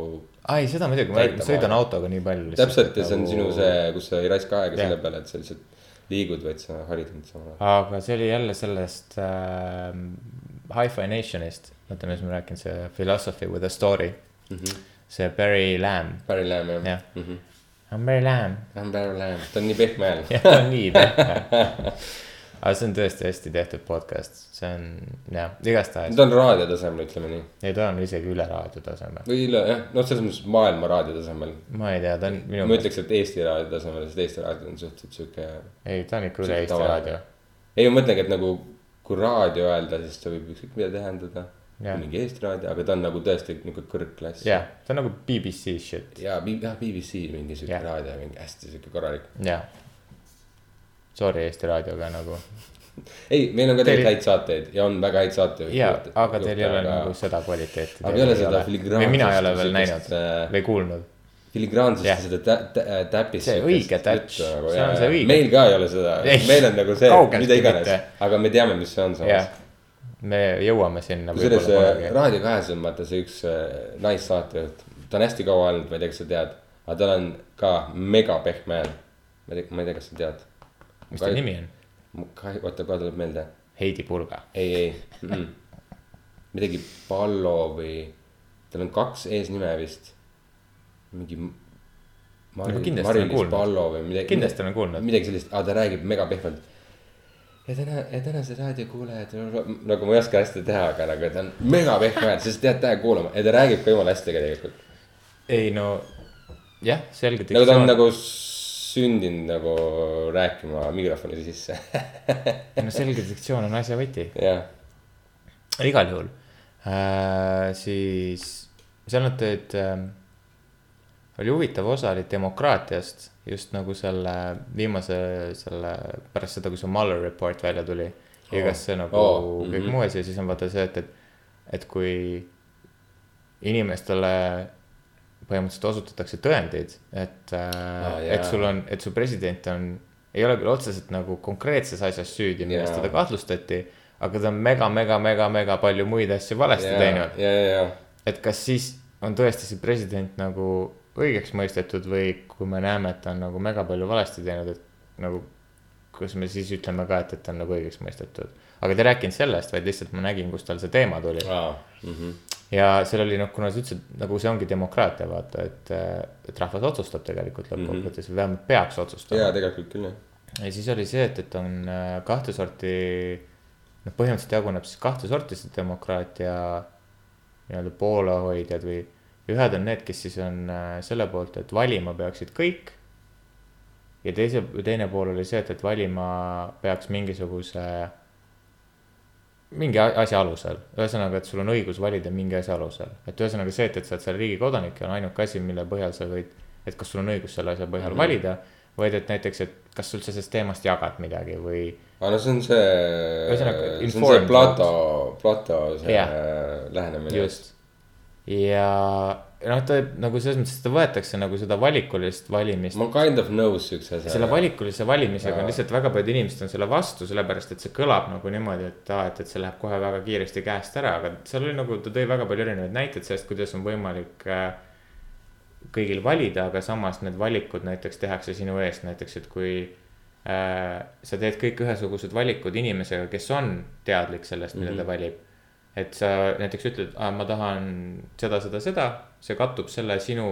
ai seda muidugi, ma sõidan autoga nii palju. täpselt ja see on sinu see, kus sa ei raiska aega Jah. selle peale, et sa lihtsalt liigud, vaid sa harid end samal ajal. aga see oli jälle sellest äh, Hi-Fi Nationist, vaata, mis ma räägin, see Philosophy with a story mm. -hmm. see Barry Lamb, Barry Lamb jah Jah. mm. -hmm. I m Barry Lamb. Barry Lamb, ta on nii pehme hääl. jah, ta on nii pehme. aga see on tõesti hästi tehtud podcast, see on jah, igastahes. ta on raadiotasemel, ütleme nii. ei, ta on isegi üle raadio taseme. või üle jah, noh, selles mõttes maailma raadiotasemel. ma ei tea, ta on minu ma. ütleks, et Eesti raadiotasemel, sest Eesti raadio on suhteliselt sihuke. ei, ta on ikka üle Eesti raadio. ei, ma mõtlengi, et nagu kui raadio öelda, siis ta võib ükskõik mida tähendada. Jah. mingi Eesti raadio, aga ta on nagu tõesti nihuke kõrgklass. jah, ta on nagu BBC shit, ja B- jah, BBC mingi sihuke Jah. raadio, mingi hästi sihuke korralik. jah. Sorry Eesti raadioga nagu. ei, meil on ka tegelikult häid saateid ja on väga häid saateid. jaa, aga teil ei ole nagu seda kvaliteeti. Aga ei ole seda filigraansust, või mina ei ole veel näinud äh, või kuulnud. filigraansust ja seda tä- täpist. See õige touch, see on see õige- meil ka ei ole seda Ei,, meil on nagu see, mida iganes aga me teame, mis see on samas., me jõuame sinna kusjuures. Raadio kahes on vaata see üks äh, naissaatejuht, ta on hästi kaua olnud, ma ei tea, kas sa tead, aga tal on ka mega pehme hääl. ma ei tea, ma ei tea, kas sa tead. mis ta nimi on? oota, kohe tuleb meelde Heidi Purga. ei, ei mm -mm., midagi Pallo või, tal on kaks eesnime vist, mingi. No ma kindlasti olen kuulnud. Kindlasti olen kuulnud. midagi sellist, aga ta räägib mega pehmelt. Ja täna, ja tänased raadiokuulajad, nagu ma ei oska hästi teha, aga nagu ta on mega pehme hääl, sest tead tähe kuulama ja ta räägib ka jumala hästi tegelikult. ei no jah, selge nagu ta on. nagu sündinud nagu rääkima mikrofoni sisse, no selge diktsioon on asja võti. jah. igal juhul äh,, siis seal nad tõid äh,, oli huvitav osa oli demokraatiast just nagu selle viimase selle pärast seda, kui see Mueller report välja tuli. ja Oh. kas see nagu Oh, kõik mhm. muu asi, siis on vaata see, et, et, et kui inimestele põhimõtteliselt osutatakse tõendeid, et äh, Ah, et sul on, et su president on, ei ole küll otseselt nagu konkreetses asjas süüdi, milles Jaa. teda kahtlustati, aga ta on mega, mega, mega, mega palju muid asju valesti ja, teinud. ja, ja, ja et kas siis on tõesti see president nagu õigeks mõistetud või kui me näeme, et ta on nagu mega palju valesti teinud, et nagu. kas me siis ütleme ka, et, et ta on nagu õigeks mõistetud, aga ta ei rääkinud sellest, vaid lihtsalt ma nägin, kus tal see teema tuli aa, mhm. ja seal oli noh, kuna sa ütlesid, nagu see ongi demokraatia, vaata, et, et rahvas otsustab tegelikult lõppkokkuvõttes või vähemalt peaks otsustama jaa, tegelikult küll jah. ja siis oli see, et, et on äh, kahte sorti, noh, põhimõtteliselt jaguneb siis kahte sorti see demokraatia nii-öelda poolehoidjad või ühed on need, kes siis on äh, selle poolt, et valima peaksid kõik. ja teise, teine pool oli see, et, et valima peaks mingisuguse, mingi asja alusel, ühesõnaga, et sul on õigus valida mingi asja alusel, et ühesõnaga see, et, et sa oled selle riigi kodanik on ainuke asi, mille põhjal sa võid, et kas sul on õigus selle asja põhjal mm -hmm. valida, vaid et näiteks, et kas sa üldse sellest teemast jagad midagi või aga no see on see, see on see Plato, Plato see Jah. lähenemine. just. Ja noh, ta nagu selles mõttes, et ta võetakse nagu seda valikulist valimist ma kind of nõus siukse asjaga. selle valikulise valimisega on Jaa. lihtsalt väga paljud inimesed on selle vastu, sellepärast et see kõlab nagu niimoodi, et aa, et, et see läheb kohe väga kiiresti käest ära, aga seal oli nagu, ta tõi väga palju erinevaid näiteid sellest, kuidas on võimalik äh, kõigil valida, aga samas need valikud näiteks tehakse sinu eest, näiteks et kui äh, sa teed kõik ühesugused valikud inimesega, kes on teadlik sellest, mida mm -hmm. ta valib. Et sa näiteks ütled, ma tahan seda, seda, seda, see kattub selle sinu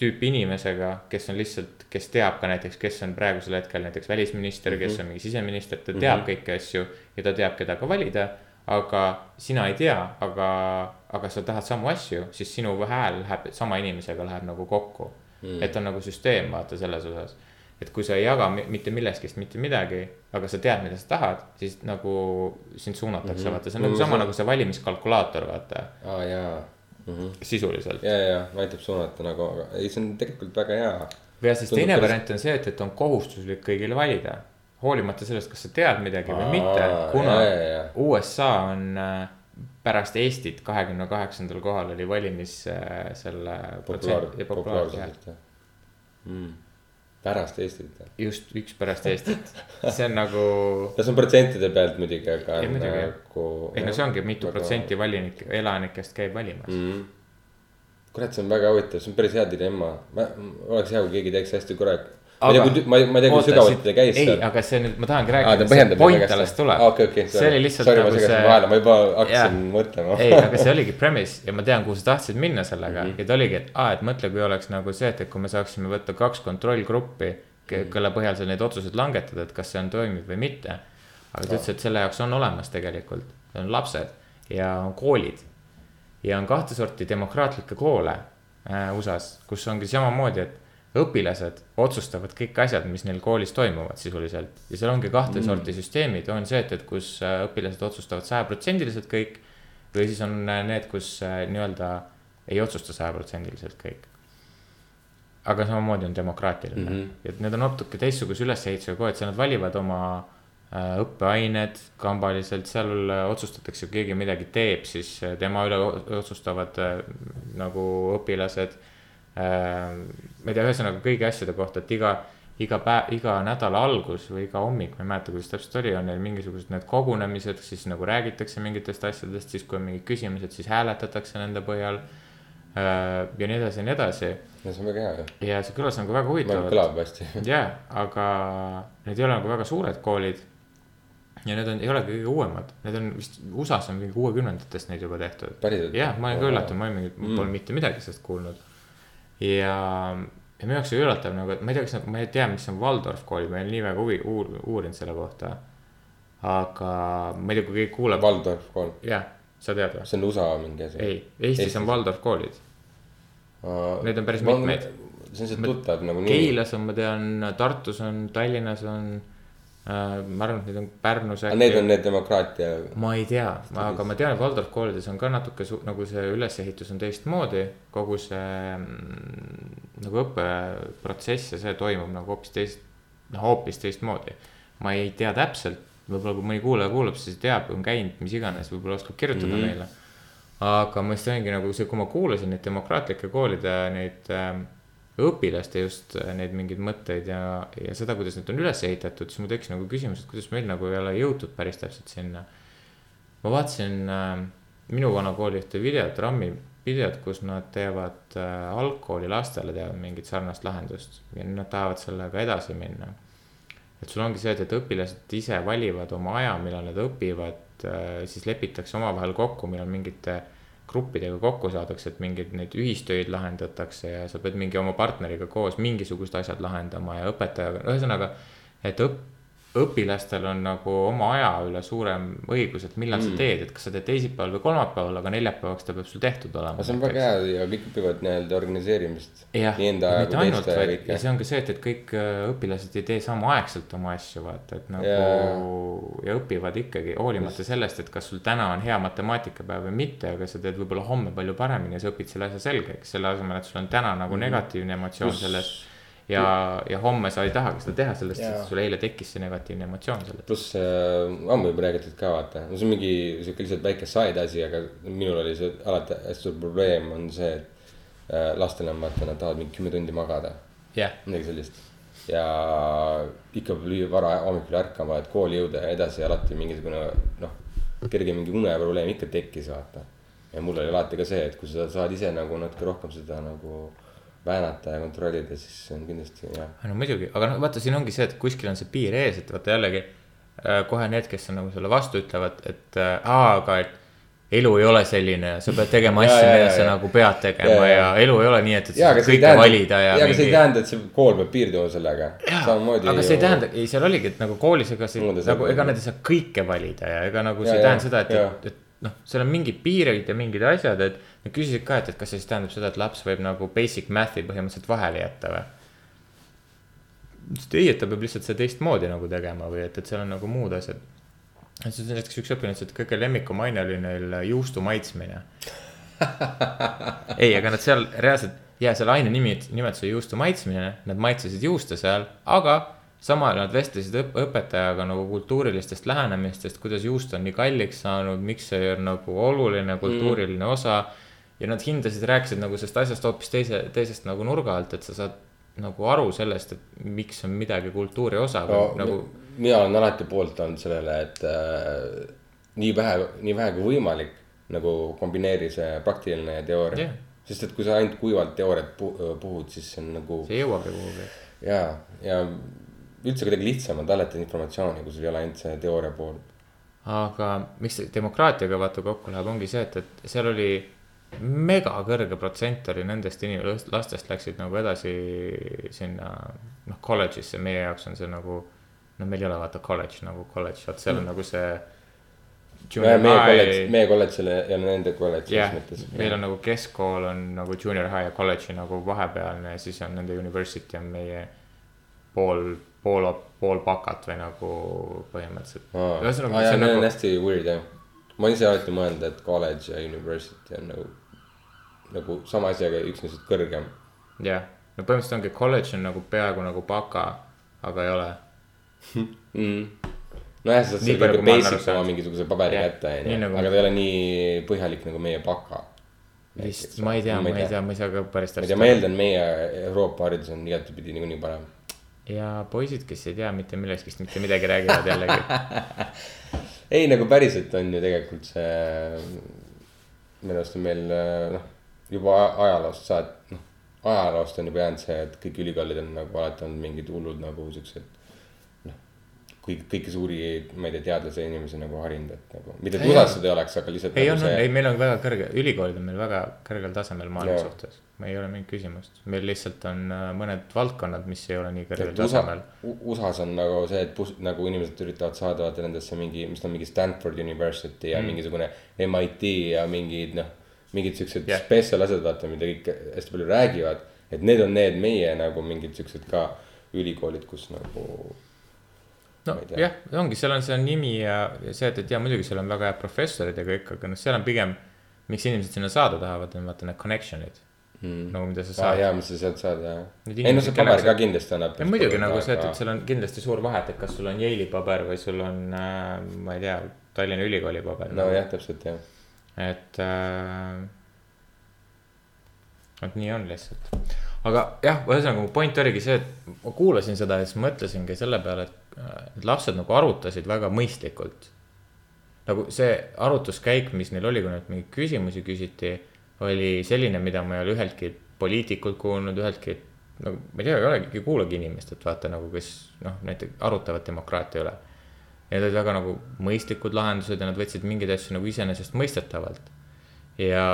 tüüpi inimesega, kes on lihtsalt, kes teab ka näiteks, kes on praegusel hetkel näiteks välisminister mm, -hmm. kes on mingi siseminister, ta teab mm -hmm. kõiki asju ja ta teab, keda ka valida. aga sina ei tea, aga, aga sa tahad samu asju, siis sinu hääl läheb sama inimesega läheb nagu kokku mm.. et on nagu süsteem, vaata selles osas. Et kui sa ei jaga mi- mitte millestki mitte midagi, aga sa tead, mida sa tahad, siis nagu sind suunatakse mm, -hmm. vaata, see on nagu sama nagu see valimiskalkulaator, vaata, aa jaa mm. -hmm. sisuliselt. ja, ja, ja aitab suunata nagu, aga ei, see on tegelikult väga hea. ja siis Tundub teine päris- variant on see, et, et on kohustuslik kõigile valida. hoolimata sellest, kas sa tead midagi või Aa, mitte, kuna ja, ja, ja. USA on äh, pärast Eestit kahekümne kaheksandal kohal oli valimis äh, selle populaar, protsent- ja populaarsus jah. populaarsuselt jah mm.. Pärast Eestit jah. just üks pärast Eestit, see on nagu, no see on protsentide pealt muidugi, aga Ei, muidugi, jah. nagu. ei no see ongi, mitu protsenti valinik, elanikest käib valimas mm.. kurat, see on väga huvitav, see on päris hea dilemma, oleks hea, kui keegi teeks hästi korralik. Ma ei tea, ma ei, tea, kui sügavalt ta käis ei, aga see nüüd, ma tahangi ta rääkida, see põhjendab point alles tuleb. okei, okei, see oli lihtsalt sorry, nagu see vahele, ma juba hakkasin Jaa. mõtlema. ei, aga see oligi premise ja ma tean, kuhu sa tahtsid minna sellega mm -hmm. ja ta oligi, et aa, et mõtle, kui oleks nagu see, et, et kui me saaksime võtta kaks kontrollgruppi, kelle põhjal sa neid otsuseid langetada, et kas see on toimiv või mitte. aga ta ütles, et selle jaoks on olemas tegelikult, on lapsed ja on koolid. ja on kahte sorti demokraatlikke koole äh, USA-s, kus ongi samamoodi, et õpilased otsustavad kõik asjad, mis neil koolis toimuvad sisuliselt ja seal ongi kahte mm. sorti süsteemid, on see, et, et kus äh, õpilased otsustavad sajaprotsendiliselt kõik või siis on äh, need, kus äh, nii-öelda ei otsusta sajaprotsendiliselt kõik. aga samamoodi on demokraatiline mm. -hmm. et need on natuke teistsuguse ülesehitusega kogu, et seal nad valivad oma õppeained kambaliselt, seal otsustatakse, kui keegi midagi teeb, siis tema üle otsustavad nagu õpilased. Ma ei tea, ühesõnaga kõigi asjade kohta, et iga, iga päev, iga nädala algus või iga hommik, ma ei mäleta, kuidas täpselt oli, on neil mingisugused need kogunemised, siis nagu räägitakse mingitest asjadest, siis kui on mingid küsimused, siis hääletatakse nende põhjal äh,. ja nii edasi ja nii edasi no see on väga hea ju, ja see kõlas nagu väga huvitavalt. kõlab hästi. jaa, aga need ei ole nagu väga suured koolid. ja need on, ei olegi kõige uuemad, need on vist USA-s on mingi kuuekümnendatest neid juba tehtud. jah, ma olin ka üllatunud, ma olin mingi mm., pole mitte midagi sellest kuulnud. ja, ja minu jaoks oli üllatav nagu, et ma ei tea, kas nad, ma ei tea, mis on Waldorf koolid, ma ei ole nii väga huvi, uur-, uurinud selle kohta. aga ma ei tea, kui keegi kuulab, Waldorf kool, jah, sa tead või? see on USA mingi asi. ei, Eestis on Waldorf koolid, neid on päris mitmeid.. see on see tuttav nagu nimi. Keilas on, ma tean, Tartus on, Tallinnas on. Ma arvan, et neid on Pärnus aga need on need demokraatia, ma ei tea, aga ma tean, et Waldorf koolides on ka natuke nagu see ülesehitus on teistmoodi. kogu see mm, nagu õppeprotsess ja see toimub nagu hoopis teist, noh hoopis teistmoodi. ma ei tea täpselt, võib-olla kui mõni kuulaja kuulab, siis teab, on käinud, mis iganes, võib-olla oskab kirjutada mm. -hmm. meile. aga ma just olingi nagu see, kui ma kuulasin neid demokraatlike koolide neid äh, õpilaste just äh, neid mingeid mõtteid ja, ja seda, kuidas need on üles ehitatud, siis mul tekkis nagu küsimus, et kuidas meil nagu ei ole jõutud päris täpselt sinna ma vaatasin äh, minu vana kooli ühte videot, RAM-i videot, kus nad teevad äh, algkooli lastele teevad mingit sarnast lahendust ja nad tahavad sellega edasi minna. et sul ongi see, et, et õpilased ise valivad oma aja, millal nad õpivad äh,, siis lepitakse omavahel kokku, millal mingite gruppidega kokku saadakse, et mingeid neid ühistöid lahendatakse ja sa pead mingi oma partneriga koos mingisugused asjad lahendama ja õpetajaga, ühesõnaga, et õp-, õpilastel on nagu oma aja üle suurem õigus, et millal mm. sa teed, et kas sa teed teisipäeval või kolmapäeval, aga neljapäevaks ta peab sul tehtud olema. see on väga hea ja kõik õpivad nii-öelda organiseerimist. jah, ja mitte ainult, vaid ja. see ongi see, et, et kõik äh, õpilased ei tee samaaegselt oma asju, vaata, et nagu yeah. ja õpivad ikkagi hoolimata sellest, et kas sul täna on hea matemaatikapäev või mitte, aga sa teed võib-olla homme palju paremini ja sa õpid selle asja selgeks, selle asemel, et sul on täna nagu negatiivne emotsioon Pluss- sellest. ja, ja homme sa ei tahagi seda teha, sellest yeah. sul eile tekkis see negatiivne emotsioon sellest. pluss äh, ammu juba räägitud ka vaata, no see on mingi sihuke lihtsalt väike side asi, aga minul oli see alati hästi suur probleem on see, et äh, lastel on vaata, nad tahavad mingi kümme tundi magada, jah, midagi sellist. ja ikka peab lüüa vara hommikul ärkama, et kooli jõuda ja edasi alati mingisugune noh, kerge mingi uneprobleem ikka tekkis, vaata. ja mul oli alati ka see, et kui sa saad ise nagu natuke rohkem seda nagu väänata ja kontrollida, siis see on kindlasti jah. no muidugi, aga noh, vaata, siin ongi see, et kuskil on see piir ees, et vaata jällegi äh, kohe need, kes on nagu selle vastu ütlevad, et äh, aa, aga et elu ei ole selline ja sa pead tegema Ja, asju, ja, mida ja, sa ja. nagu pead tegema Ja, ja, ja. ja elu ei ole nii, et, et sa saad kõike tähenda, valida ja, jaa, aga see ei mingi... tähenda, et see kool peab piirduma sellega. jaa, aga see ei tähenda, ei, seal oligi, et nagu koolis, ega see nagu, ega nad ei saa kõike valida ja ega nagu see Ja, ei ja, tähenda seda, et ja., et, et noh, seal on mingid piirid ja mingid asjad, et nad küsisid ka, et, et kas see siis tähendab seda, et laps võib nagu basic math'i põhimõtteliselt vahele jätta või. ütles, et ei, et ta peab lihtsalt seda teistmoodi nagu tegema või et, et seal on nagu muud asjad. siis näiteks üks õpilane ütles, et kõige lemmikum aine oli neil juustu maitsmine. ei, aga nad seal reaalselt, ja selle aine nimi, nimetus oli juustu maitsmine, nad maitsesid juuste seal, aga samal ajal nad vestlesid õp õpetajaga nagu kultuurilistest lähenemistest, kuidas juust on nii kalliks saanud, miks see on nagu oluline kultuuriline mm. osa. Ja nad hindasid, rääkisid nagu sellest asjast hoopis teise, teisest nagu nurga alt, et sa saad nagu aru sellest, et miks on midagi kultuuri osa no või nagu. mina olen alati poolt olnud sellele, et äh, nii vähe, nii vähe kui võimalik nagu kombineeri see praktiline ja teooria yeah.. sest et kui sa ainult kuivalt teooriat pu- puhud, siis see on nagu see ei jõuagi kuhugi. ja, ja üldse kuidagi lihtsam on talletada informatsiooni, kui sul ei ole ainult see teooria pool. aga miks demokraatiaga vaata kokku läheb, ongi see, et, et seal oli mega kõrge protsent oli nendest inimestest, lastest läksid nagu edasi sinna noh, kolledžisse, meie jaoks on see nagu. no meil ei ole vaata kolledž nagu kolledž, vot seal on nagu see. meie kolledž, meie kolledž ei ole nende kolledž jah selles mõttes. meil on nagu keskkool on nagu junior high ja kolledži nagu vahepealne ja siis on nende university on meie pool, pool, pool bakat või nagu põhimõtteliselt. aa, ühesõnaga, jaa, see on nagu, hästi weird jah. ma ise alati mõelnud, et college ja university on nagu, nagu sama asi, aga üks neist kõrgem. jah, no põhimõtteliselt ongi kolledž on nagu peaaegu nagu baka, aga ei ole. nojah, sa saad aru basic oma mingisuguse paberi kätte, onju, nagu- aga ta ei ole nii põhjalik nagu meie baka. vist, ma ei tea, ma ei tea, ma ei saa ka päris ma ei tea, ma eeldan, meie Euroopa haridus on igatepidi niikuinii parem. ja poisid, kes ei tea mitte millestki, mitte midagi räägivad jällegi. ei, nagu päriselt on ju tegelikult see, minu arust on meil noh, juba ajaloost saat-, noh, ajaloost on juba jäänud see, et kõik ülikoolid on nagu alati olnud mingid hullud nagu siuksed. noh, kõik, kõiki suuri, ma ei tea, teadlase inimesi nagu harinud, et nagu, mitte et USA-s seda ei oleks, aga lihtsalt ei nagu on, on, ei, see. meil on väga kõrge, ülikoolid on meil väga kõrgel tasemel maailma Jaa. suhtes. ei ole mingit küsimust, meil lihtsalt on äh, mõned valdkonnad, mis ei ole nii kõrgel et USA tasemel., USA-s on nagu see, et pus- nagu inimesed üritavad saada vaata nendesse mingi, mis ta on mingi Stanford University ja mm. mingisugune MIT ja mingid noh, mingid siuksed yeah. special asjad, vaata, mida kõik hästi palju räägivad. et need on need meie nagu mingid siuksed ka ülikoolid, kus nagu no ma ei tea. jah, ongi, seal on see nimi ja ja see, et, et ja muidugi seal on väga head professorid ja kõik, aga noh, seal on pigem. miks inimesed sinna saada tahavad, on vaata need connection'id mm.. nagu mida sa aa saad jaa, mis sa sealt saad jah. Ei no see paber ka kindlasti annab. muidugi nagu see, et, et seal on kindlasti suur vahe, et, et kas sul on Yale'i paber või sul on äh,, ma ei tea, Tallinna Ülikooli paber. nojah, täpselt jah. Et äh,. et nii on lihtsalt. aga jah, ühesõnaga mu point oligi see, et ma kuulasin seda ja siis mõtlesingi selle peale, et äh, lapsed nagu arutasid väga mõistlikult. nagu see arutluskäik, mis neil oli, kui neilt mingeid küsimusi küsiti, oli selline, mida ma ei ole üheltki poliitikult kuulnud, üheltki nagu ma ei tea, ei olegi, kuulagi inimest, et vaata nagu, kes noh, näiteks arutavad demokraatia üle. Need olid väga nagu mõistlikud lahendused ja nad võtsid mingeid asju nagu iseenesestmõistetavalt. ja,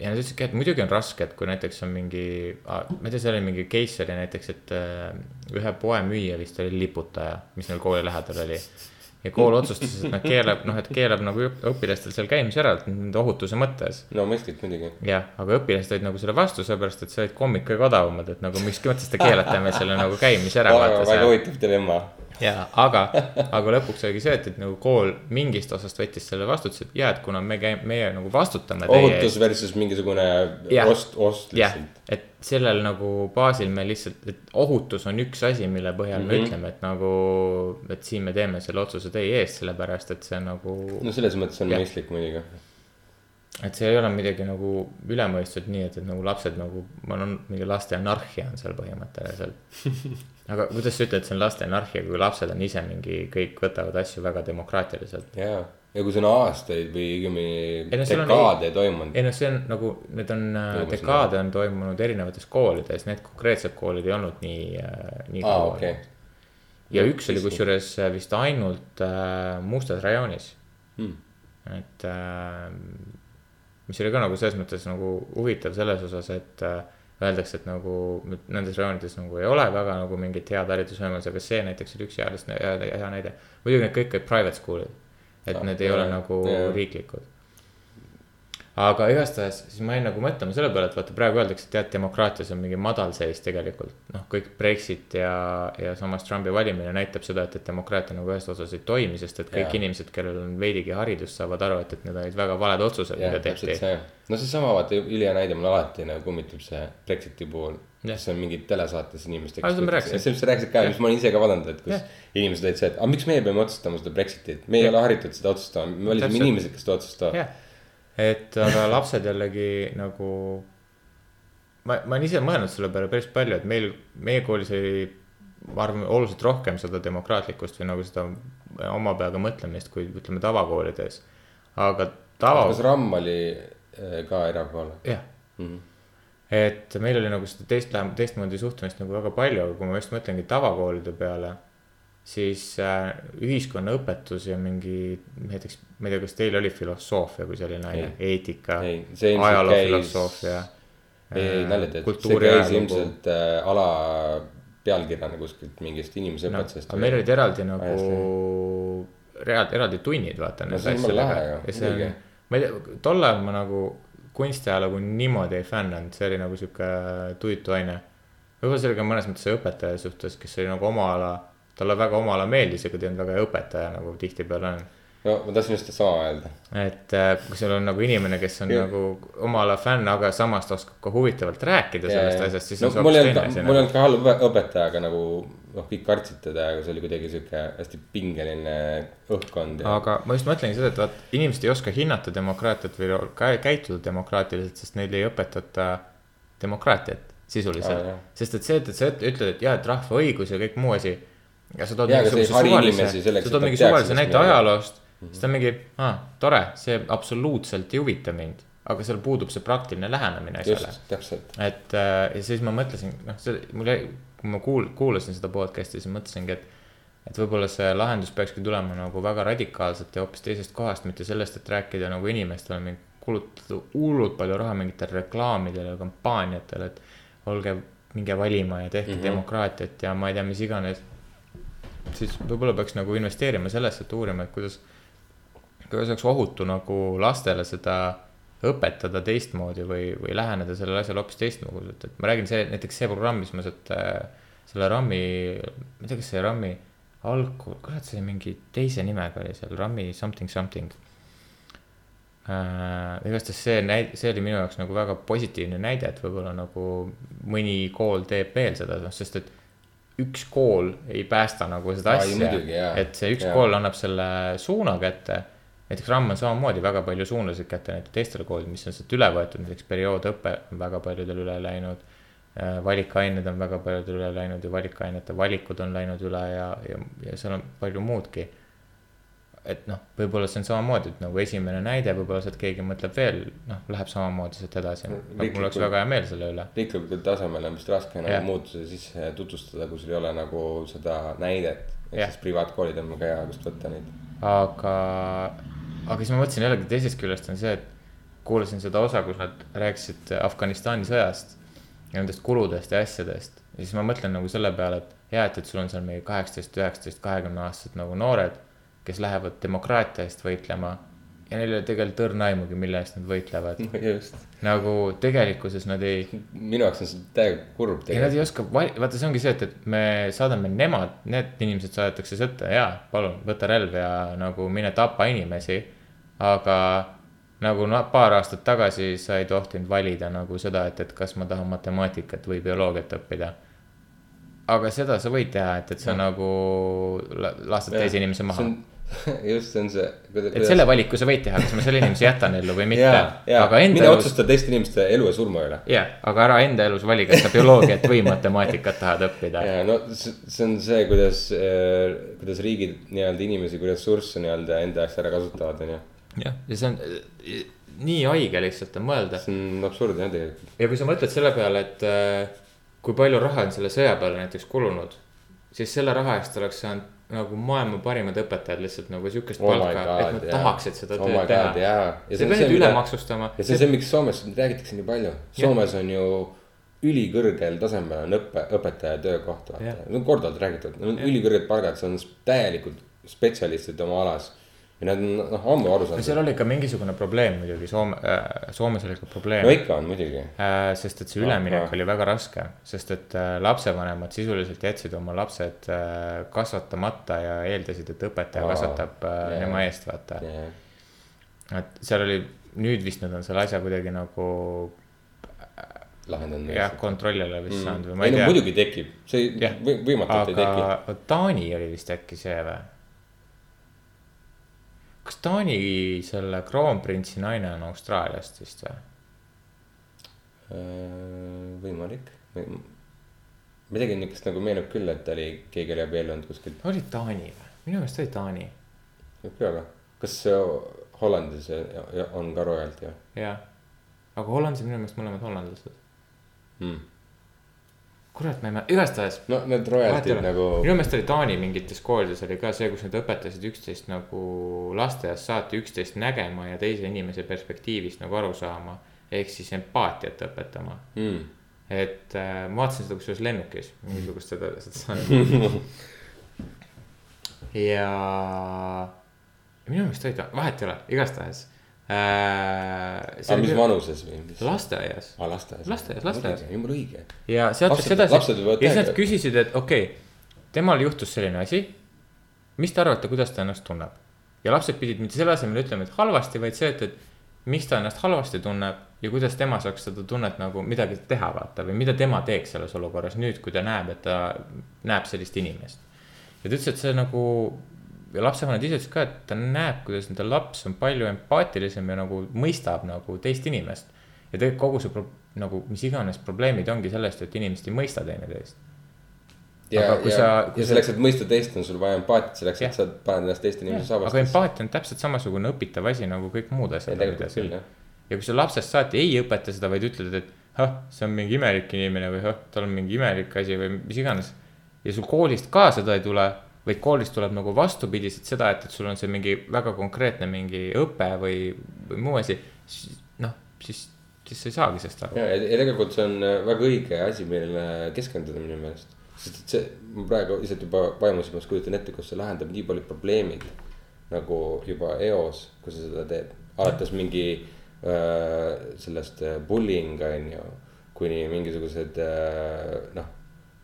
ja nad ütlesidki, et muidugi on raske, et kui näiteks on mingi, ma ei tea, seal oli mingi case oli näiteks, et äh, ühe poemüüja vist oli liputaja, mis neil kooli lähedal oli. ja kool otsustas, et nad keelab, noh, et keelab nagu õp- õpilastel seal käimise ära, nende ohutuse mõttes no mõistlik muidugi. jah, aga õpilased olid nagu selle vastu, sellepärast et see olid kommid kõige odavamad, et nagu mis mõttes te keelate meil selle nagu käimise ära. väga huvitav dilemma. Ja aga, aga lõpuks oligi see, et, et nagu kool mingist osast võttis selle vastutuse, et ja, et kuna me käime, meie nagu vastutame ohutus versus mingisugune Jah. ost, ost lihtsalt., et sellel nagu baasil me lihtsalt, et ohutus on üks asi, mille põhjal mm -hmm. me Mhm. ütleme, et nagu, et siin me teeme selle otsuse teie eest, sellepärast et see on nagu no selles mõttes on Jah. mõistlik muidugi. et see ei ole midagi nagu ülemõistvat nii, et, et nagu lapsed nagu, ma olen mingi laste anarhia on seal põhimõtteliselt. aga kuidas sa ütled, see on laste anarhia, kui lapsed on ise mingi, kõik võtavad asju väga demokraatiliselt. jaa, ja kui see on aastaid või õigemini Ei no dekaade toimunud. ei noh, see on nagu, need on äh, dekaade on toimunud erinevates koolides, need konkreetsed koolid ei olnud nii, nii aa, kaua okei. ja üks oli kusjuures äh, vist ainult äh, mustas rajoonis Hmm. et äh, mis oli ka nagu selles mõttes nagu huvitav selles osas, et äh, öeldakse, et nagu nendes rajoonides nagu ei ole väga nagu mingit head haridusvõimalust, aga see näiteks oli üks hea, hea, hea näide. muidugi need kõik olid private school'id, et Ah, need ei ole jaa, nagu jaa. riiklikud. Aga igastahes siis ma jäin nagu mõtlema selle peale, et vaata praegu öeldakse, et jah, demokraatias on mingi madalseis tegelikult. noh, kõik Brexit ja, ja samas Trumpi valimine näitab seda, et, et demokraatia nagu ühes osas ei toimi, sest et kõik yeah. inimesed, kellel on veidigi haridust, saavad aru, et, et need olid väga valed otsused, mida tehti. see. no seesama vaata ülihea näide mulle alati nagu kummitub see Brexiti puhul. See on mingid telesaates inimestega. Sellest sa rääkisid ka, mis ma olen ise ka vaadanud, et kus Jah. inimesed olid see, et aga miks meie peame otsustama seda Brexitit, me ei ole harjutud seda otsustama, me valisime inimesed, kes seda otsustavad. Et aga lapsed jällegi nagu. ma, ma olen ise mõelnud selle peale päris palju, et meil, meie koolis oli, ma arvan, oluliselt rohkem seda demokraatlikkust või nagu seda oma peaga mõtlemist, kui ütleme tavakoolides. aga tava, kas RAM oli äh, ka erakool? jah et meil oli nagu seda teist, teistmoodi suhtumist nagu väga palju, aga kui ma just mõtlengi tavakoolide peale, siis äh, ühiskonnaõpetus ja mingi näiteks, ma ei tea, kas teil oli filosoofia kui selline aine, eetika, ei, see ilmselt ajaloo käis, filosoofia. ei, ei nalja teed, see käis ilmselt äh, ala pealkirjana kuskilt mingist inimeseõpetusest aga meil olid eraldi nagu real-, eraldi tunnid, vaata. No see on jumala lahe ju, muidugi., ma ei tea, tol ajal ma nagu kunstiajalugu niimoodi ei fännanud, see oli nagu sihuke tuitu aine. võib-olla see oli ka mõnes mõttes õpetaja suhtes, kes oli nagu oma ala, talle väga oma ala meeldis, aga ta ei olnud väga hea õpetaja nagu tihtipeale on no ma tahtsin just sama öelda. et äh, kui sul on nagu inimene, kes on Ja- ja. nagu oma ala fänn, aga samas ta oskab ka huvitavalt rääkida sellest asjast, siis no on see hoopis teine, mul ei asi. olnud ka halb õpe- õpetaja, aga nagu noh, kõik kartsid teda ja see oli kuidagi sihuke hästi pingeline õhkkond ja. aga ma just mõtlengi seda, et vaat inimesed ei oska hinnata demokraatiat või käituda demokraatiliselt, sest neile ei õpetata demokraatiat sisuliselt jah. sest et see, et, et sa ütled, et jaa, et rahva õigus ja kõik muu asi. Ja sa tood mingisuguse suvalise sa tood mingi suvalise näite ajaloost, siis ta on mingi, aa, tore, see absoluutselt ei huvita mind. aga seal puudub see praktiline lähenemine asjale et äh, ja siis ma mõtlesin, noh, see mul jäi, kui ma kuul-, kuulasin seda podcast'i, siis mõtlesingi, et. et võib-olla see lahendus peakski tulema nagu väga radikaalselt ja hoopis teisest kohast, mitte sellest, et rääkida nagu inimestele mingi kulutada hullult palju raha mingitele reklaamidele ja kampaaniatele, et olge, minge valima ja tehke mm -hmm. demokraatiat ja ma ei tea, mis iganes. Siis võib-olla peaks nagu investeerima sellesse, et uurima, et kuidas, kuidas oleks ohutu nagu lastele seda õpetada teistmoodi või, või läheneda sellele asjale hoopis teistmoodi, et, et ma räägin see, näiteks see programm, mis ma sealt äh, selle RAM-i, ma ei tea, kas see RAM-i alg-, kurat, see mingi teise nimega oli seal, RAM-i something something äh,. igastahes see näide, see oli minu jaoks nagu väga positiivne näide, et võib-olla nagu mõni kool teeb veel seda, noh, sest et üks kool ei päästa nagu seda Ai, asja et see üks Jaa. kool annab selle suuna kätte näiteks RAM on samamoodi väga palju suunasid kätte näiteks teistele koolidele, mis on sealt üle võetud, näiteks perioodõpe on väga paljudel üle läinud. valikained on väga paljudel üle läinud ja valikainete valikud on läinud üle ja, ja, ja seal on palju muudki. Et noh, võib-olla see on samamoodi, et nagu esimene näide, võib-olla sealt keegi mõtleb veel, noh, läheb samamoodi sealt edasi. aga mul oleks väga hea meel selle üle. riiklikul tasemel on vist raske nagu Jah. muutuse sisse tutvustada, kui sul ei ole nagu seda näidet. ehk Jah. siis privaatkoolid on väga hea, kust võtta neid. aga, aga siis ma mõtlesin jällegi teisest küljest on see, et kuulasin seda osa, kus nad rääkisid Afganistani sõjast ja nendest kuludest ja asjadest. ja siis ma mõtlen nagu selle peale, et hea, et, et sul on seal mingi kaheksateist, üheksateist, kahekümne aastased nagu noored, kes lähevad demokraatia eest võitlema ja neil ei ole tegelikult õrna aimugi, mille eest nad võitlevad. just, nagu tegelikkuses nad ei, minu jaoks on see täiega kurb ja nad ei tegelikult. oska, vaata, see ongi see, et, et me saadame nemad, need inimesed saadetakse sõtta ja palun võta relv ja nagu mine tapa inimesi. aga nagu no, paar aastat tagasi sa ei tohtinud valida nagu seda, et, et kas ma tahan matemaatikat või bioloogiat õppida. aga seda sa võid teha, et, et sa Jah. nagu la- lastad teise inimese maha. just, see on see. et selle valiku sa võid teha, kas ma selle inimese jätan ellu või mitte ja, ja, aga enda mine elus, otsusta teiste inimeste elu ja surma üle. jah, aga ära enda elus vali, kas sa bioloogiat või matemaatikat tahad õppida. ja no see on see, kuidas, kuidas riigid nii-öelda inimesi kui ressursse nii-öelda enda jaoks ära kasutavad, onju. jah, ja see on äh, nii haige lihtsalt on mõelda. see on absurdne jah tegelikult. ja kui sa mõtled selle peale, et äh, kui palju raha on selle sõja peale näiteks kulunud, siis selle raha eest oleks saanud nagu maailma parimad õpetajad lihtsalt nagu siukest Oh palka, et nad jaa. tahaksid seda Oh tööd God, teha. Ja sa see ei on pea neid üle maksustama. ja see on see, miks Soomes räägitakse nii palju. Soomes on ju ülikõrgel tasemel on õppe, õpetaja töökoht, vaata no korduvalt räägitud, ülikõrged palgad, see on täielikult spetsialistid oma alas. Ja nad on noh ammu aru no seal saanud. oli ka mingisugune probleem muidugi Soome äh,, Soomes oli ka probleem no ikka on muidugi. äh,. sest et see No, üleminek no. oli väga raske, sest et äh, lapsevanemad sisuliselt jätsid oma lapsed äh, kasvatamata ja eeldasid, et õpetaja Aa, kasvatab äh, jaa. tema eest, vaata. et seal oli, nüüd vist nad on selle asja kuidagi nagu lahendanud. jah, kontrolli alla vist Mm. saanud või ma ei ei no tea. muidugi tekib, see võimatult ei teki. Taani oli vist äkki see või? Taani selle kroonprintsi naine on Austraaliast vist või? Äh, võimalik. midagi niukest nagu meenub küll, et oli, keegi oli abiellunud kuskil. oli Taani või? minu meelest oli Taani, võib ka olla. kas Hollandis on ka royalty või jah. aga Hollandis on minu meelest mõlemad hollandlased. mm.? kurat, ma ei mäleta, igastahes. no need royalty'd nagu, minu meelest oli Taani mingites koolides oli ka see, kus nad õpetasid üksteist nagu lasteaias saati üksteist nägema ja teise inimese perspektiivist nagu aru saama. ehk siis empaatiat õpetama. mm. et äh, ma vaatasin seda kusjuures lennukis, mingisugust seda, seda ja minu meelest oli ta, vahet ei ole, igastahes. Aga mis vanuses või mis? lasteaias aa, lasteaias. Lasteaias, lasteaias. jumala õige. ja sealt läks edasi ja siis nad küsisid, et okei okay,, temal juhtus selline asi. mis te arvate, kuidas ta ennast tunneb? ja lapsed pidid mitte selle asemel ütlema, et halvasti, vaid see, et, et miks ta ennast halvasti tunneb ja kuidas tema saaks seda tunnet nagu midagi teha, vaata või mida tema teeks selles olukorras nüüd, kui ta näeb, et ta näeb sellist inimest. ja ta ütles, et see nagu lapsevanemad ise ütlesid ka, et ta näeb, kuidas nende laps on palju empaatilisem ja nagu mõistab nagu teist inimest. ja tegelikult kogu see pro- nagu mis iganes probleemid ongi sellest, et inimesed ei mõista teineteist. ja Aga, ja, sa- ja selleks, et mõista teist, on sul vaja empaatiat, selleks, et sa paned ennast teiste inimese aga saabastesse. empaatia on täpselt samasugune õpitav asi nagu kõik muud asjad. jah. ja kui sa lapsest saati ei õpeta seda, vaid ütled, et ah, see on mingi imelik inimene või ah, tal on mingi imelik asi või mis iganes. ja sul koolist ka seda ei tule, vaid koolist tuleb nagu vastupidiselt seda, et, et sul on see mingi väga konkreetne mingi õpe või, või muu asi. siis noh, siis, siis sa ei saagi sellest aru. ja, ja tegelikult see on äh, väga õige asi, millele keskenduda minu meelest. sest et see, ma praegu lihtsalt juba vaimusilmas kujutan ette, kus see lahendab nii paljud probleemid nagu juba eos, kui sa seda teed. alates mingi äh, sellest äh, bullying on ju, kuni mingisugused äh, noh,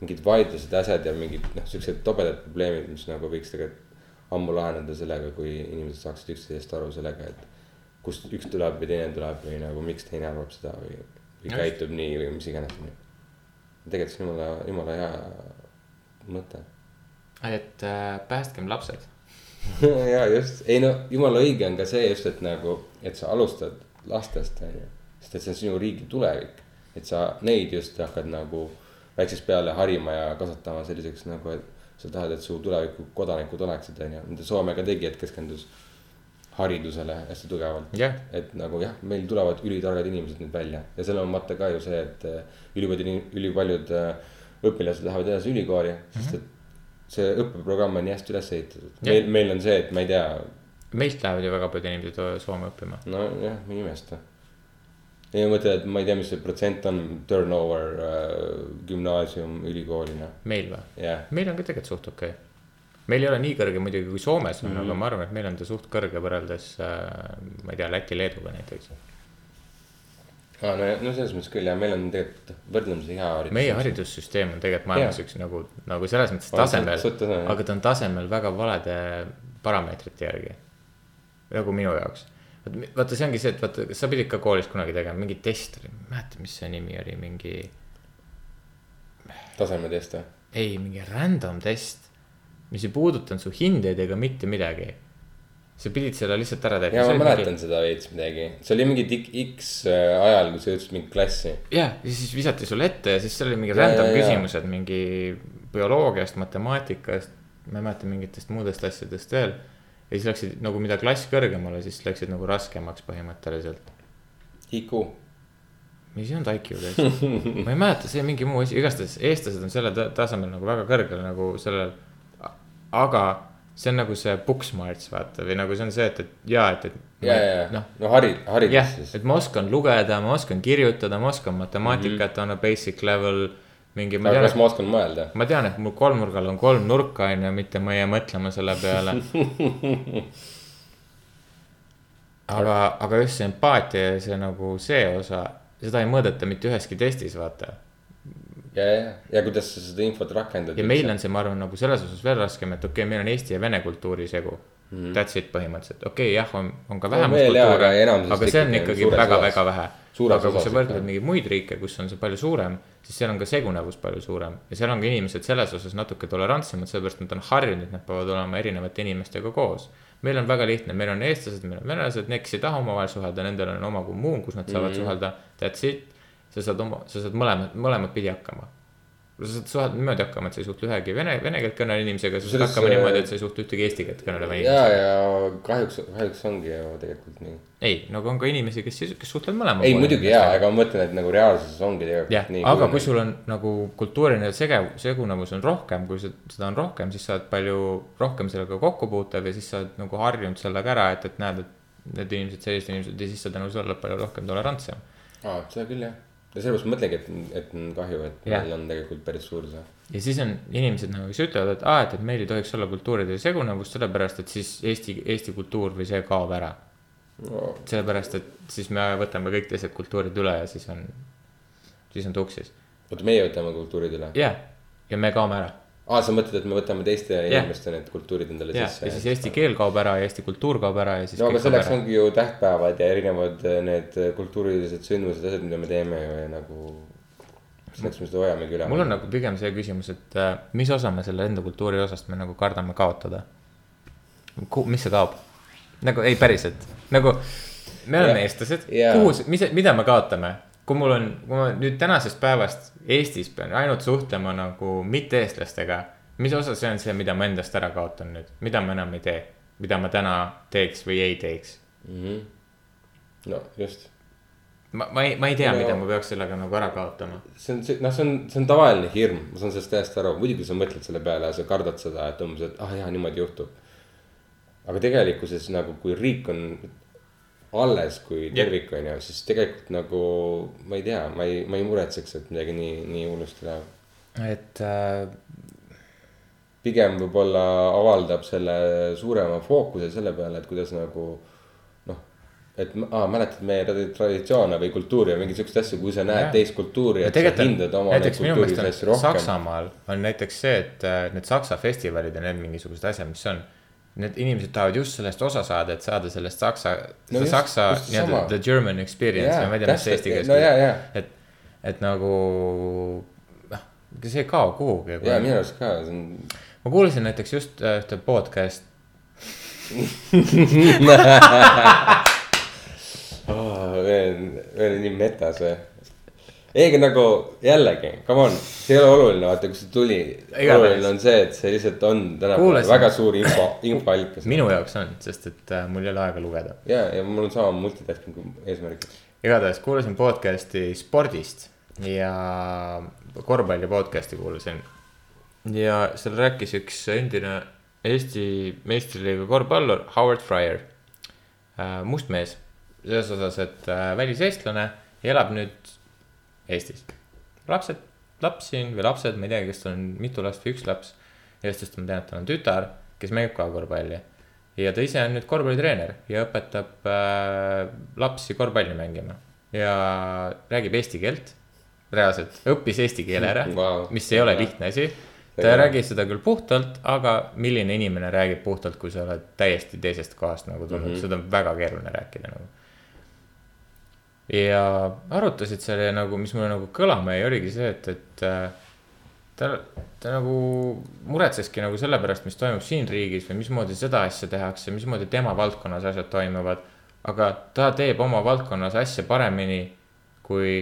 mingid vaidlused, asjad ja mingid noh, siuksed tobedad probleemid, mis nagu võiks tegelikult ammu laheneda sellega, kui inimesed saaksid üksteisest aru sellega, et kust üks tuleb või teine tuleb või nagu miks teine arvab seda või, või käitub nii või mis iganes. tegelikult see on jumala, jumala hea mõte. et äh, päästkem lapsed. ja just, ei no jumala õige on ka see just, et nagu, et sa alustad lastest on ju, sest et see on sinu riigi tulevik. et sa neid just hakkad nagu väiksest peale harima ja kasvatama selliseks nagu, et sa tahad, et su tuleviku kodanikud oleksid, on ju, mida Soome ka tegi, et keskendus haridusele hästi tugevalt jah, et nagu jah, meil tulevad ülitargad inimesed nüüd välja ja selle on mõte ka ju see, et äh, ülipaljud, ülipaljud äh, õpilased lähevad edasi ülikooli, sest et see õppeprogramm on nii hästi üles ehitatud. Jah. meil, meil on see, et ma ei tea, meilt lähevad ju väga paljud inimesed Soome õppima. nojah, ma ei imesta. Ja ma mõtlen, et ma ei tea, mis see protsent on turnover äh, gümnaasium ülikoolina, meil või? jah. meil on ka tegelikult suht okei okay.. meil ei ole nii kõrge muidugi kui Soomes on mm, Mhm. -hmm. aga ma arvan, et meil on ta suht kõrge võrreldes äh,, ma ei tea, Läti-Leeduga näiteks. aa, no, no selles mõttes küll ja meil on tegelikult võrdlemisi hea haridus. meie haridussüsteem on tegelikult maailmas üks nagu, nagu selles mõttes On tasemel jah. aga ta on tasemel väga valede parameetrite järgi. nagu minu jaoks. vaata, see ongi see, et vaata, sa pidid ka koolis kunagi tegema mingi test oli, ma ei mäleta, mis see nimi oli, mingi, tasemetest või? ei, mingi random test. mis ei puudutanud su hindeid ega mitte midagi. sa pidid selle lihtsalt ära täitma. ja ma mäletan seda veits midagi, see oli mingi X äh, ajal, kui sa jõudsid mingi klassi. jah, ja siis visati sulle ette ja siis seal oli mingi Ja, random ja, ja. küsimused mingi bioloogiast, matemaatikast, ma ei mäleta mingitest muudest asjadest veel. Ja siis läksid nagu mida klass kõrgemale, siis läksid nagu raskemaks põhimõtteliselt. IQ. mis ei olnud IQ tõesti, ma ei mäleta, see mingi muu asi, igastahes eestlased on selle ta- tasemel nagu väga kõrgel nagu sellel. aga see on nagu see book smarts vaata või nagu see on see, et, et ja, et, et. ja, ja, noh, no hari-, haridus siis. et ma oskan lugeda, ma oskan kirjutada, ma oskan matemaatikat on a basic level. mingi, ma aga tean kas, ma oskan mõelda? ma tean, et mul kolmnurgal on kolm nurka on ju, mitte ma ei jää mõtlema selle peale. aga, aga just see empaatia ja see nagu see osa, seda ei mõõdeta mitte üheski testis, vaata. ja, ja, ja kuidas sa seda infot rakendad. ja meil on see, ma arvan, nagu selles osas veel raskem, et okei okay,, meil on eesti ja vene kultuuri segu mm.. That's it põhimõtteliselt, okei okay,, jah, on, on ka vähemuskultuure, aga see on ikkagi väga-väga vähe. Aga kui sa võrdled mingeid muid riike, kus on see palju suurem, siis seal on ka segunevus palju suurem ja seal on ka inimesed selles osas natuke tolerantsemad, sellepärast nad on harjunud, et nad peavad olema erinevate inimestega koos. meil on väga lihtne, meil on eestlased, meil on venelased, need, kes ei taha omavahel suhelda, nendel on oma kommuun, kus nad saavad mm suhelda, that's it. sa saad oma, sa saad mõlemat, mõlemat pidi hakkama. Sa saad suhelda niimoodi hakkama, et sa ei suhtle ühegi vene, vene keelt kõneleva inimesega, sa saad hakkama äh, niimoodi, et sa ei suhtle ühtegi eesti keelt kõneleva ja, inimesega. ja kahjuks, kahjuks ongi ju tegelikult nii. ei, nagu on ka inimesi, kes, kes suhtlevad mõlema ei, muidugi jaa, aga ma mõtlen, et nagu reaalsuses ongi tegelikult, nii. aga kui sul on nagu kultuuriline sege-, segunevus on rohkem, kui seda on rohkem, siis sa oled palju rohkem sellega kokku puutev ja siis sa oled nagu harjunud sellega ära, et, et näed, et need inimesed, sellised inimesed ja siis sa tänu sellele oled palju rohkem tolerantsem. aa, seda küll jah. Ja sellepärast ma mõtlengi, et, et on kahju, et Jah. meil on tegelikult päris suur see. ja siis on inimesed nagu, kes ütlevad, et aa, et, et meil ei tohiks olla kultuuride segunevust, sellepärast et siis Eesti, Eesti kultuur või see kaob ära. sellepärast, et siis me võtame kõik teised kultuurid üle ja siis on, siis on tuksis. oota, meie võtame kultuurid üle. jah, ja me kaome ära aa, sa mõtled, et me võtame teiste Jah. inimeste need kultuurid endale ja, sisse ja siis eesti keel kaob ära ja Eesti kultuur kaob ära ja siis. no aga selleks ongi ju tähtpäevad ja erinevad äh, need äh, kultuurilised sündmused, asjad, mida me teeme ju ja nagu. selleks me seda hoiamegi üleval. mul on nagu pigem see küsimus, et äh, mis osa me selle enda kultuuri osast me nagu kardame kaotada. mis see kaob? nagu ei, päriselt, nagu me oleme Jah. eestlased, Jaa. kuhu, mis, mida me kaotame? Kui mul on, kui ma nüüd tänasest päevast Eestis pean ainult suhtlema nagu mitte-eestlastega, mis osa see on see, mida ma endast ära kaotan nüüd, mida ma enam ei tee, mida ma täna teeks või ei teeks? Mhm. no just, ma, ma ei, ma ei tea no., mida ma peaks sellega nagu ära kaotama. see on see, noh, see on, see on tavaline hirm, ma saan sellest täiesti aru, muidugi sa mõtled selle peale ja sa kardad seda, et umbes, et ah jaa, niimoodi juhtub. aga tegelikkuses nagu, kui riik on alles kui tervik on ju, siis tegelikult nagu ma ei tea, ma ei, ma ei muretseks, et midagi nii, nii hullusti läheb. et äh, pigem võib-olla avaldab selle suurema fookuse selle peale, et kuidas nagu noh, et aa, mäletad meie tradi- traditsioone või kultuuri ja mingeid siukseid asju, kui sa näed Jah. teist kultuuri, ja et sa hindad oma näiteks minu meelest on. Saksamaal on näiteks see, et äh, need saksa festivalid ja need mingisugused asjad, mis on. Need inimesed tahavad just sellest osa saada, et saada sellest saksa No saksa nii-öelda the German experience Jaa, ja ma ei tea, mis see eesti keeles no jaa, jaa. et, et nagu noh, see ei kao kuhugi. ja minu arust ka, see on, ma kuulasin näiteks just äh, ühte podcast, veel, veel nii metas või. ei, aga nagu jällegi, come on, see ei ole oluline, vaata, kust see tuli. Oluline on see, et see lihtsalt on tänapäeval väga suur info, infoallikas. minu jaoks on, sest et äh, mul ei ole aega lugeda. ja, ja mul on sama multitasking eesmärk. igatahes kuulasin podcast'i spordist ja korvpalli podcast'i kuulasin. ja seal rääkis üks endine Eesti meistriliiga korvpallur Howard Fryer, must mees. selles osas, et äh, väliseestlane elab nüüd Eestis. lapsed, laps siin või lapsed, ma ei teagi, kas tal on mitu last või üks laps. Eestist ma tean, et tal on tütar, kes mängib ka korvpalli. ja ta ise on nüüd korvpallitreener ja õpetab äh, lapsi korvpalli mängima ja räägib eesti keelt. reaalselt õppis eesti keele ära Vau. mis ei ole lihtne asi. ta ei räägi seda küll puhtalt, aga milline inimene räägib puhtalt, kui sa oled täiesti teisest kohast nagu tulnud mm, -hmm. seda on väga keeruline rääkida nagu. Ja arutasid seal ja nagu, mis mulle nagu kõlama jäi, oligi see, et, et äh, ta, ta nagu muretseski nagu selle pärast, mis toimub siin riigis või mismoodi seda asja tehakse, mismoodi tema valdkonnas asjad toimuvad. aga ta teeb oma valdkonnas asja paremini kui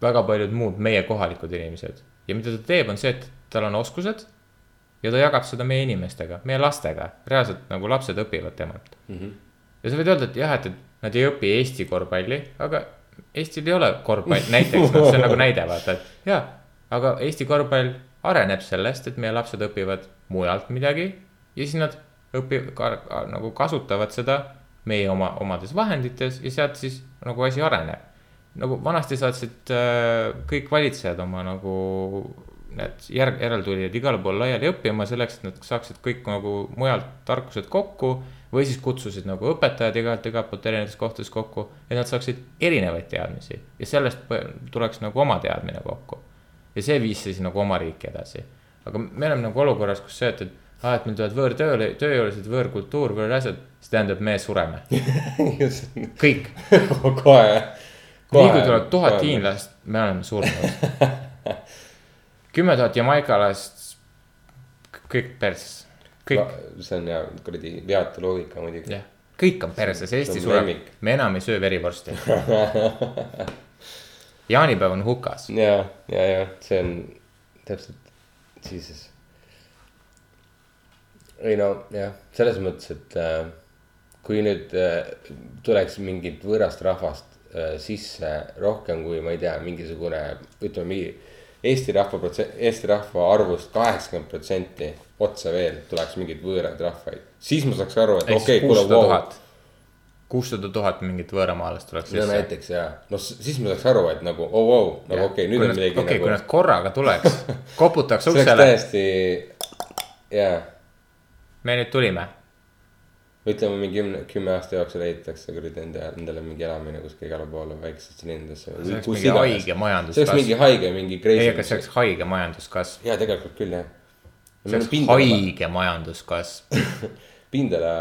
väga paljud muud meie kohalikud inimesed. ja mida ta teeb, on see, et tal on oskused ja ta jagab seda meie inimestega, meie lastega, reaalselt nagu lapsed õpivad temalt mm. -hmm. ja sa võid öelda, et jah, et, et nad ei õpi Eesti korvpalli, aga Eestil ei ole korvpall, näiteks, noh, see on nagu näide, vaata, et jaa. aga Eesti korvpall areneb sellest, et meie lapsed õpivad mujalt midagi ja siis nad õpi-, nagu kasutavad seda meie oma, omades vahendites ja sealt siis nagu asi areneb. nagu vanasti saatsid äh, kõik valitsejad oma nagu need järg, järeltulijad igale poole laiali õppima selleks, et nad saaksid kõik nagu mujalt tarkused kokku, või siis kutsusid nagu õpetajad igalt, igalt poolt erinevatest kohtadest kokku, et nad saaksid erinevaid teadmisi ja sellest tuleks nagu oma teadmine kokku. ja see viis siis nagu oma riiki edasi. aga me oleme nagu olukorras, kus see, et, et aa, et meil tulevad võõrtööle, tööjõulised, võõrkultuur, võõrasjad, see tähendab, me sureme, kõik. kohe. nii kui tuleb tuhat. hiinlast, me oleme surnud. kümme tuhat jamaikalast, kõik perses, kõik, see on hea kuradi veatu loogika muidugi. jah, kõik on perses, Eesti sureb me enam ei söö verivorsti. jaanipäev on hukas, ja, ja, ja see on täpselt, jesus. ei no jah, selles mõttes, et äh, kui nüüd äh, tuleks mingit võõrast rahvast äh, sisse rohkem kui ma ei tea, mingisugune, ütleme mingi Eesti rahva protsent, Eesti rahva arvust kaheksakümmend protsenti otsa veel tuleks mingeid võõraid rahvaid, siis ma saaks aru, et okei okay,, kuule, vau. kuussada tuhat mingit võõramaalast tuleks no sisse. näiteks ja, noh siis ma saaks aru, et nagu oh,, oh, nagu okei okay,, nüüd on midagi okei, kui nagu nad korraga tuleks, koputaks see oleks uksele, täiesti, jaa, me nüüd tulime. Ütleme mingi kümne, kümne aasta jooksul ehitatakse kuradi ende, endale mingi elamine kuskil igale poole väikestesse linnadesse. see oleks mingi haige see oleks majanduskasv mingi. haige, mingi ei, crazy. aga see oleks haige majanduskasv. jaa, tegelikult küll jah. see oleks haige majanduskasv. pindala,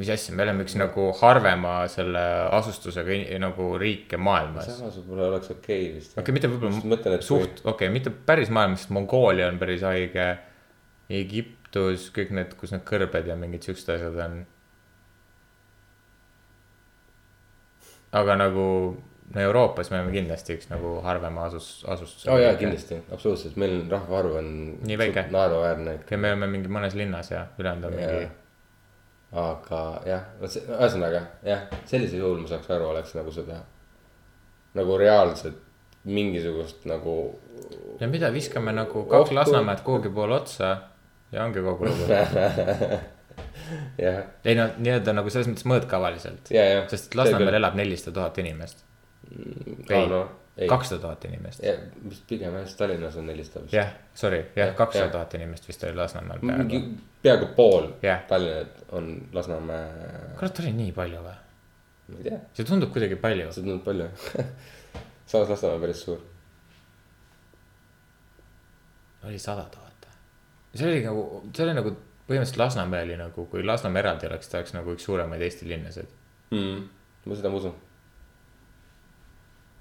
mis asja, me oleme üks nagu harvema selle asustusega nagu riike maailmas. samas võib-olla oleks okei okay, vist. okei okay,, mitte võib-olla suht, okei okay,, mitte päris maailmas, sest Mongoolia on päris haige. Egiptus, kõik need, kus need kõrbed ja mingid siuksed asjad on. aga nagu no Euroopas me oleme kindlasti üks nagu harvema asus, asustus. oo oh, jaa, kindlasti, absoluutselt, meil rahvaarv on. Nii väike. naeruväärne ja me oleme mingi mõnes linnas ja ülejäänud on mingi aga jah, vot see, ühesõnaga jah, sellisel juhul ma saaks aru, oleks nagu seda. nagu reaalselt mingisugust nagu. ja mida viskame nagu kaks. Lasnamäed kuhugi poole otsa ja ongi kogu lugu. jah, ei no nii-öelda nagu selles mõttes mõõtkavaliselt, ja, ja. sest Lasnamäel elab nelisada tuhat inimest, ei no, kakssada tuhat inimest. vist pigem jah, Tallinnas on nelisada vist. jah, sorry, jah, kakssada tuhat inimest vist oli Lasnamäel peaaegu. peaaegu pool. Tallinnat on Lasnamäe, kurat, oli nii palju või? ma ei tea, see tundub kuidagi palju. see tundub palju samas Lasnamäe on päris suur. oli sada tuhat? See oli nagu, see oli nagu põhimõtteliselt Lasnamäe oli nagu, kui Lasnamäe eraldi oleks, ta oleks nagu üks suuremaid Eesti linnasid. mm.. ma seda ma usun.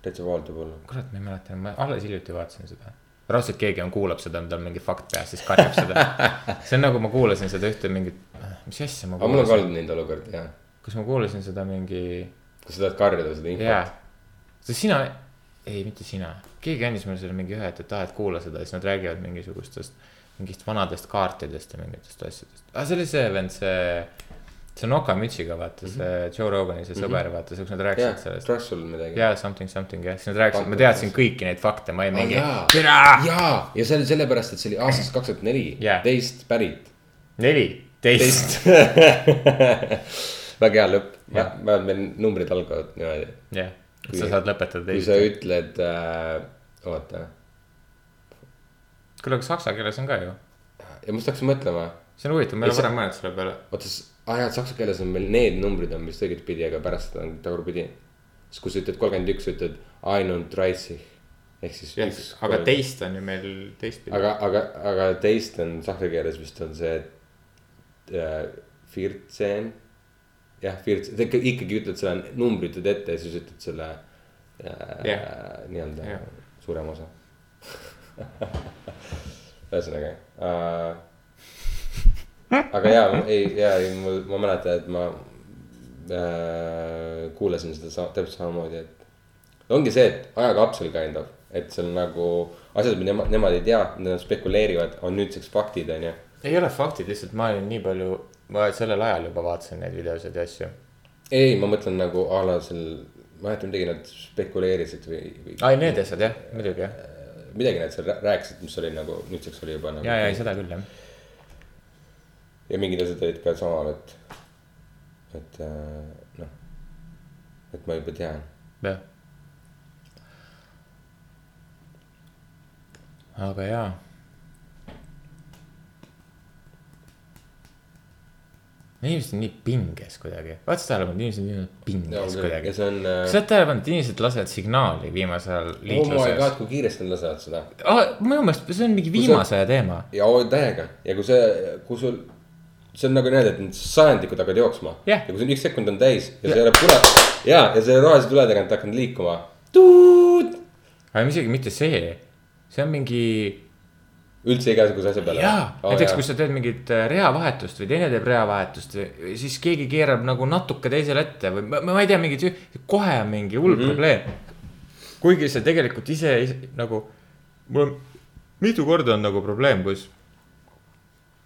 täitsa vaaldab olla. kurat, ma ei mäleta, ma alles hiljuti vaatasin seda. raudselt keegi on, kuulab seda, tal mingi fakt peas, siis karjab seda. see on nagu ma kuulasin seda ühte mingit, mis asja ma aga mul on ka olnud neid olukordi jah, kus ma kuulasin seda mingi, kus sa tahad karjuda seda infot.. sest sina, ei mitte sina, keegi andis mulle selle mingi ühe, et, et aa, et kuula seda, siis nad räägivad mingisugustest, mingist vanadest kaartidest ja mingitest asjadest. aa, see oli see vend, see, see nokamütsiga, vaata see Joe Rogani see sõber, vaata see, kus nad jah rääkisid, sellest. crush sul midagi. jaa, something, something jah, siis nad rääkisid, ma teadsin kõiki neid fakte, ma ei mingi jaa. türa, jaa, ja see oli sellepärast, et see oli aastast kaks tuhat neli teist pärit. neli, teist, väga hea lõpp, Jah. vähemalt meil numbrid algavad niimoodi. jah, et sa saad lõpetada kui sa teist. ütled äh,, oota, kuule, aga saksa keeles on ka ju, ja ma just hakkasin mõtlema, see on huvitav, ma ei ole varem mõelnud selle peale. oota, aa jaa, saksa keeles on meil need numbrid on vist õigetpidi, aga pärast on tagurpidi. siis kui sa ütled kolmkümmend üks, ütled ainult dreißig ehk siis jah üks, aga. teist on ju meil teistpidi. aga, aga, aga teist on saksa keeles vist on see äh, vierzehn. jah, vierzehn, sa ikka ikkagi ütled selle numbri ütled ette ja siis ütled selle äh, Jah. nii-öelda Jah. suurema osa. ühesõnaga äh,. aga jaa, ei, jaa, ei, mul, ma mäletan, et ma äh, kuulasin seda sa, täpselt samamoodi, et ongi see, et ajakapsel kind of, et seal nagu asjad, mida nemad, nemad ei tea, nad spekuleerivad, on nüüdseks faktid, onju. ei ole faktid, lihtsalt ma olin nii palju, ma sellel ajal juba vaatasin neid videosid ja asju. ei, ma mõtlen nagu a la seal, ma ei mäleta midagi, nad spekuleerisid või, või ai, need asjad jah, muidugi jah. Midagi nad seal rää- rääkisid, mis oli nagu nüüdseks oli juba nagu. ja, ja seda küll jah. ja mingid asjad olid ka samal, et, et äh, noh, et ma juba tean. jah. aga jaa. Inimesed on nii pinges kuidagi, vaata seda tähelepanu, inimesed on nii pinges ja kuidagi. äh, kas sa oled tähele pannud, et inimesed lasevad signaali viimasel ajal oh my liikluses god,? kui kiiresti nad lasevad seda. minu meelest see on mingi viimase aja teema. ja täiega ja kui see, kui sul, see on nagu niimoodi, et need sajandikud hakkavad jooksma Jah. ja kui sul üks sekund on täis ja see jääb pune ja, ja see rohelise tule tagant hakkab liikuma. aga isegi mitte see, see on mingi üldse igasuguse asja peale. jaa, näiteks kui sa teed mingit äh, reavahetust või teine teeb reavahetust, siis keegi keerab nagu natuke teisele ette või ma, ma ei tea, mingit, kohe on mingi hull mm -hmm. probleem. kuigi see tegelikult ise, ise nagu, mul on mitu korda on nagu probleem, kus